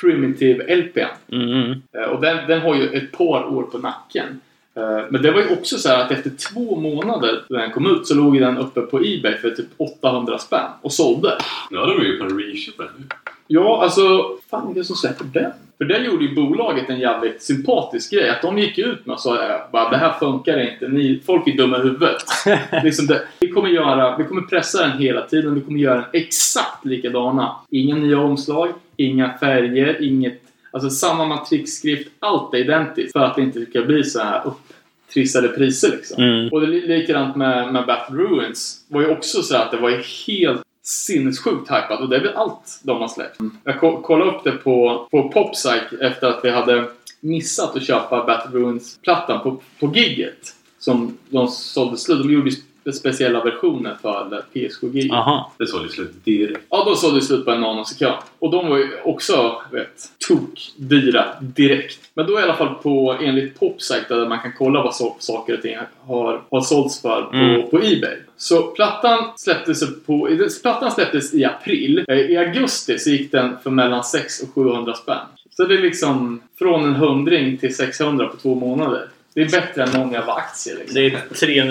Primitive LPn. Mm. Eh, Och den, den har ju ett par år på nacken. Eh, Men det var ju också så här att efter två månader när den kom ut så låg den uppe på Ebay för typ 800 spänn och sålde. Nu hade de ju på en reshoot nu. Ja, alltså... Fan är det som släpper den? För där gjorde ju bolaget en jävligt sympatisk grej. Att de gick ut med och sa eh, bara det här funkar inte. Ni, folk är dumma i huvudet. liksom det, vi, kommer göra, vi kommer pressa den hela tiden. Vi kommer göra den exakt likadana. Inga nya omslag, inga färger, inget... Alltså samma matrixskrift. Allt är identiskt. För att det inte ska bli så här upptrissade priser liksom. Mm. Och det är li- likadant med, med Battle Ruins. var ju också så att det var helt sinnessjukt hypat och det är väl allt de har släppt. Jag kollade upp det på, på Popsite efter att vi hade missat att köpa Battle Ruins-plattan på, på gigget. Som de sålde slut. De gjorde ju speciella versioner för PSG-gigget. Aha. Det såg ju slut direkt. Ja, de sålde slut på en nanosekund. Och de var ju också, vet, tok dyra direkt. Men då i alla fall på, enligt Popsite, där man kan kolla vad så, saker och ting har, har sålts för på, Mm. på Ebay. Så plattan släpptes, på, plattan släpptes i april. Eh, I augusti så gick den för mellan 600 och 700 spänn. Så det är liksom från en hundring till 600 på två månader. Det är bättre än någon jävla aktie liksom. Det är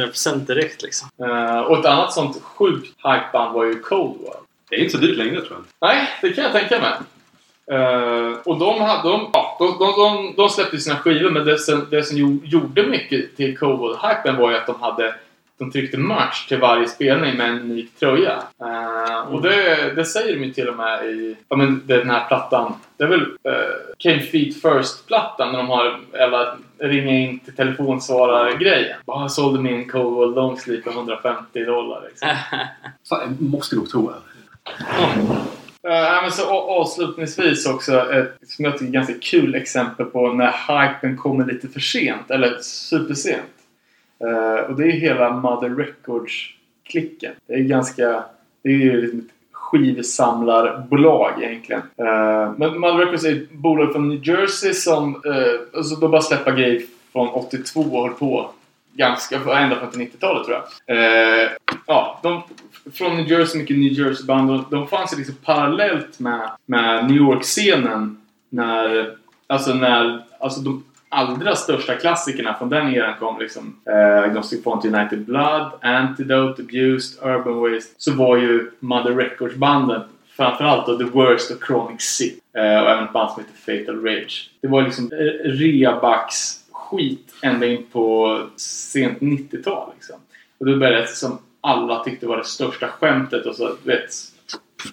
300% direkt liksom. Eh, och ett annat sånt sjukt hypeband var ju Cold War. Det är inte så dyrt längre tror jag. Nej, det kan jag tänka mig. Eh, och de, hade, de, ja, de, de, de, de släppte sina skivor men det som, det som gjo- gjorde mycket till Cold-hypen var ju att de hade de tryckte merch till varje spelning med en unik tröja. Eh, Och det, det säger de ju till och med i ja, men den här plattan. Det är väl uh, Came Feet First-plattan när de har ringa in till telefonsvarare-grejen. Bara jag sålde min War Longsleeve för 150 dollar. Liksom. Fan, måste gå på toa. Uh, men så avslutningsvis också ett som jag tycker ganska kul exempel på när hypen kommer lite för sent, eller supersent. Eh, och det är hela Mother Records-klicken. Det är ganska... Det är ju liksom ett skivsamlarbolag egentligen. Uh, men Mother Records är ett bolag från New Jersey som... uh, alltså de bara släppa grejer från 82 och höll på ganska... Ända fram till 90-talet tror jag. Uh, ja, de, från New Jersey, mycket New Jersey-band. De, de fanns ju liksom parallellt med, med New York-scenen när... Alltså när... Alltså de allra största klassikerna från den eran kom liksom eh, Agnostic Front United Blood, Antidote, Abused, Urban Waste så var ju Mother Records-banden framförallt då The Worst och Chronic Sick eh, och även ett band som heter Fatal Rage. Det var liksom eh, reabacks skit ända in på sent 90-tal liksom. Och då började det som alla tyckte var det största skämtet och så vet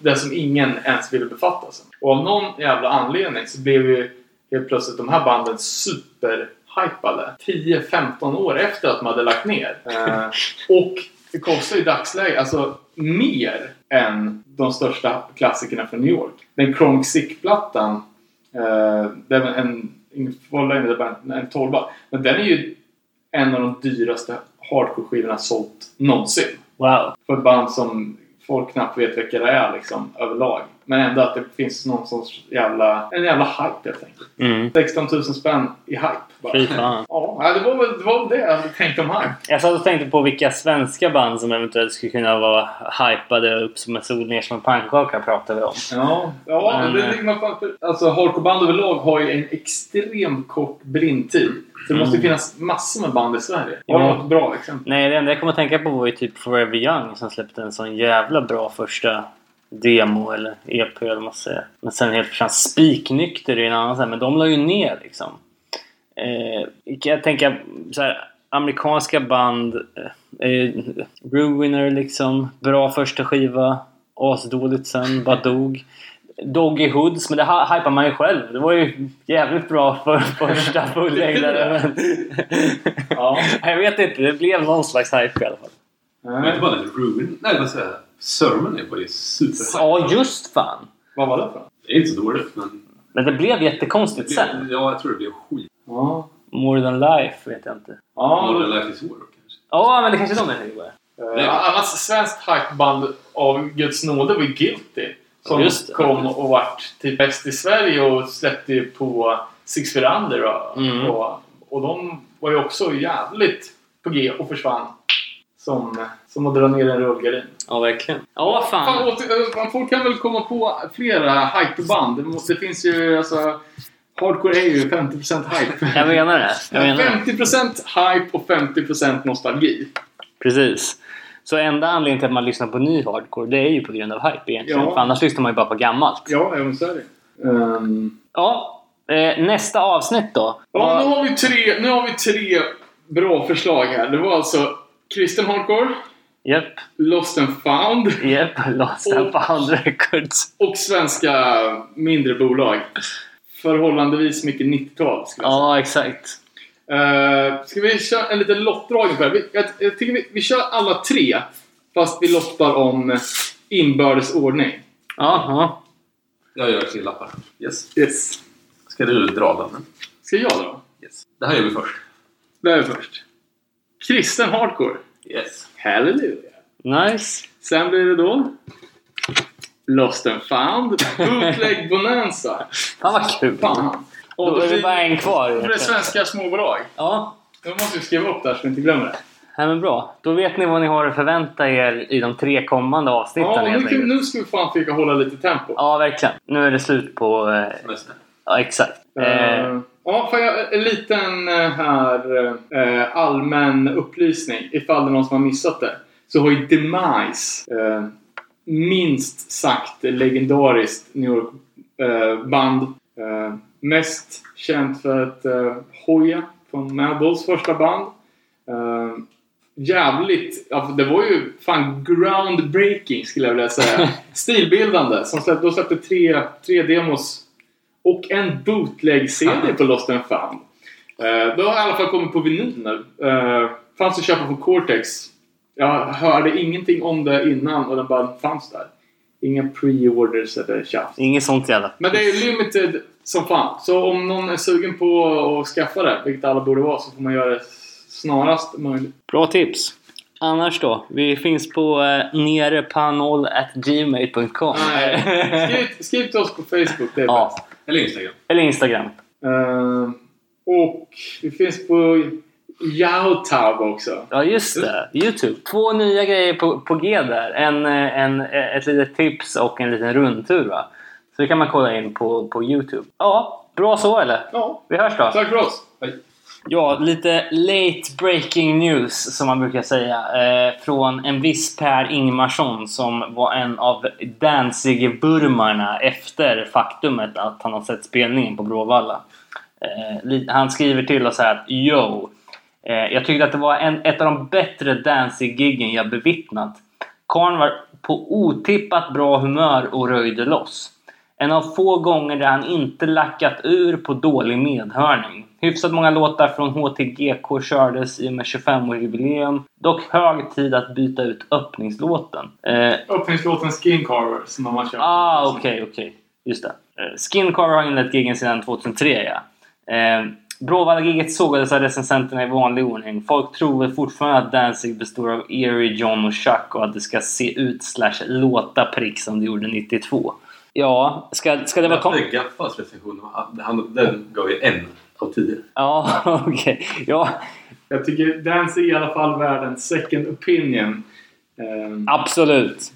det som ingen ens ville befatta sig med. Och av någon jävla anledning så blev ju helt plötsligt de här banden superhypade 10-15 år efter att de hade lagt ner. Eh, och det kostar i dagsläget alltså mer än de största klassikerna från New York. Den Chronic Sick-plattan eh, det är en, en, en 12 Men den är ju en av de dyraste hardcore-skivorna sålt någonsin. Wow. För ett band som folk knappt vet vilka det är liksom överlag. Men ändå att det finns någon sorts jävla, en jävla hype helt enkelt. Mm. 16 000 spänn i hype. Bara. Fy fan. Ja, det var väl det, var det jag hade tänkt om hype. Jag satt och tänkte på vilka svenska band som eventuellt skulle kunna vara hypade upp som en sol ner som en pannkaka pratar vi om. Ja, ja Men, det eh, man fan. för- Alltså hardcoreband överlag har ju en extremt kort blindtid. Så det måste Mm. finnas massor med band i Sverige. Har du något bra exempel? Nej, det enda jag kommer att tänka på var ju typ Forever Young som släppte en sån jävla bra första demo eller EP eller vad man säger. Men sen helt försvann. Spiknykter är en annan sån, men de la ju ner liksom. Eh, jag tänker så här, amerikanska band. Eh, eh, Ruiner liksom. Bra första skiva. Asdåligt sen. Bara dog. Doggy Hoods, men det hy- hypar man ju själv. Det var ju jävligt bra för första fullängdare. men- Ja. jag vet inte, det blev någon slags hype i alla fall. Men inte bara Ruin... Nej, vad säger jag? Sermon är på det super Ja, just fan! Vad var det för? Det är inte så dåligt, men... Men det blev jättekonstigt Det sen. blev, ja, jag tror det blev skit. Ja. More than life vet jag inte. Ja, More than life is war kanske. Ja, men det kanske är de tänker på. Eh, annars svenskt hypeband av Guds nåde var ju Guilty. Som Just det. kom och vart typ bäst i Sverige och släppte ju på Six Feet Under. Och, Mm. och, och de var ju också jävligt på G och försvann. Som, som att dra ner en rullgardin. Ja, verkligen. Ja, Fan, fan. åter, eh, folk kan väl komma på flera hypeband. Det, måste, det finns ju alltså... Hardcore är ju 50% hype. Jag menar det. Jag menar det. 50% hype och 50% nostalgi. Precis. Så enda anledningen till att man lyssnar på ny hardcore, det är ju på grund av hype egentligen. Ja. För annars lyssnar man ju bara på gammalt. Ja, även så är det. Ehm, Ja, eh, nästa avsnitt då. Ja, nu har, vi tre, nu har vi tre bra förslag här. Det var alltså Kristen Hardcore, Japp, Lost and Found japp. Lost and Och- found records. och svenska mindre bolag. Förhållandevis mycket 90-tal skulle jag säga. Ja, exakt. Uh, ska vi köra en liten lottdragning på det? Vi, jag, jag tycker vi, vi kör alla tre. Fast vi lottar om inbördes ordning. Ja, ja. Jag gör tre lappar. Yes. Yes. Ska du dra den? Ska jag då? Yes. Det här gör vi först. Det här är först. Kristen Hardcore. Yes. Halleluja. Nice. Sen blir det då Lost and found. Bootleg Bonanza. Fan vad kul. Fan. Och Då är det bara en kvar. då blir det svenska småbolag. Ja, Nu måste vi skriva upp det här så vi inte glömmer det. Nej, men bra. Då vet ni vad ni har att förvänta er i de tre kommande avsnitten Ja, nu, kan- nu ska vi fan försöka hålla lite tempo. Ja, verkligen. Nu är det slut på... Eh, ja, exakt. Eh, Eh, ja, får jag en liten eh, här eh, allmän upplysning ifall det är någon som har missat det. Så har ju Demise eh, minst sagt legendariskt New York eh, band. Eh, mest känt för att eh, Hoya från Madballs första band. Jävligt, ja, det var ju fan groundbreaking skulle jag vilja säga. Stilbildande. Som släppte, de släppte tre, tre demos och en bootleg-CD på Lost and Found. Uh, då har i alla fall kommit på vinyl nu. Uh, fanns att köpa på Cortex. Jag hörde ingenting om det innan och den bara fanns där. Inga pre-orders eller tjafs. inget sånt jävla... Men det är limited som fan. Så om någon är sugen på att skaffa det, vilket alla borde vara, så får man göra det snarast möjligt. Bra tips! Annars då? Vi finns på eh, nerepanol.gmail.com skriv, skriv till oss på Facebook, det är Ja, bäst. Eller Instagram. eller Instagram. Eh, och vi finns på Youtube också. Ja, just det. Youtube. Två nya grejer på, på G där. En, eh, en, eh, ett litet tips och en liten rundtur va. Så det kan man kolla in på, på Youtube. Ja, bra så eller? Ja, Vi hörs då. tack för oss. Hej. Ja, lite late breaking news som man brukar säga. Eh, från en viss Per Ingmarsson som var en av Danzig-burmarna efter faktumet att han har sett spelningen på Bråvalla. Eh, han skriver till oss här att Yo! Eh, jag tyckte att det var en, ett av de bättre Danzig-giggen jag bevittnat. Karn var på otippat bra humör och röjde loss. En av få gånger där han inte lackat ur på dålig medhörning. Hyfsat många låtar från HTGK kördes i och med 25-årsjubileum. Dock hög tid att byta ut öppningslåten. Eh, Öppningslåten Skin Carver som de har kört. Ah, okej, okej. Just det. Eh, Skin Carver har inlett giggen sedan 2003, ja. Eh, Bråvalla-giget sågades av recensenterna i vanlig ordning. Folk tror väl fortfarande att Danzig består av Erie, John och Chuck och att det ska se ut slash låta prick som det gjorde 92. Ja, ska, ska det vara... Kom- Gaffas recension. Den gav ju en av tio. ja, okej. Ja, Jag tycker Danzig är i alla fall värd en second opinion. Eh, absolut.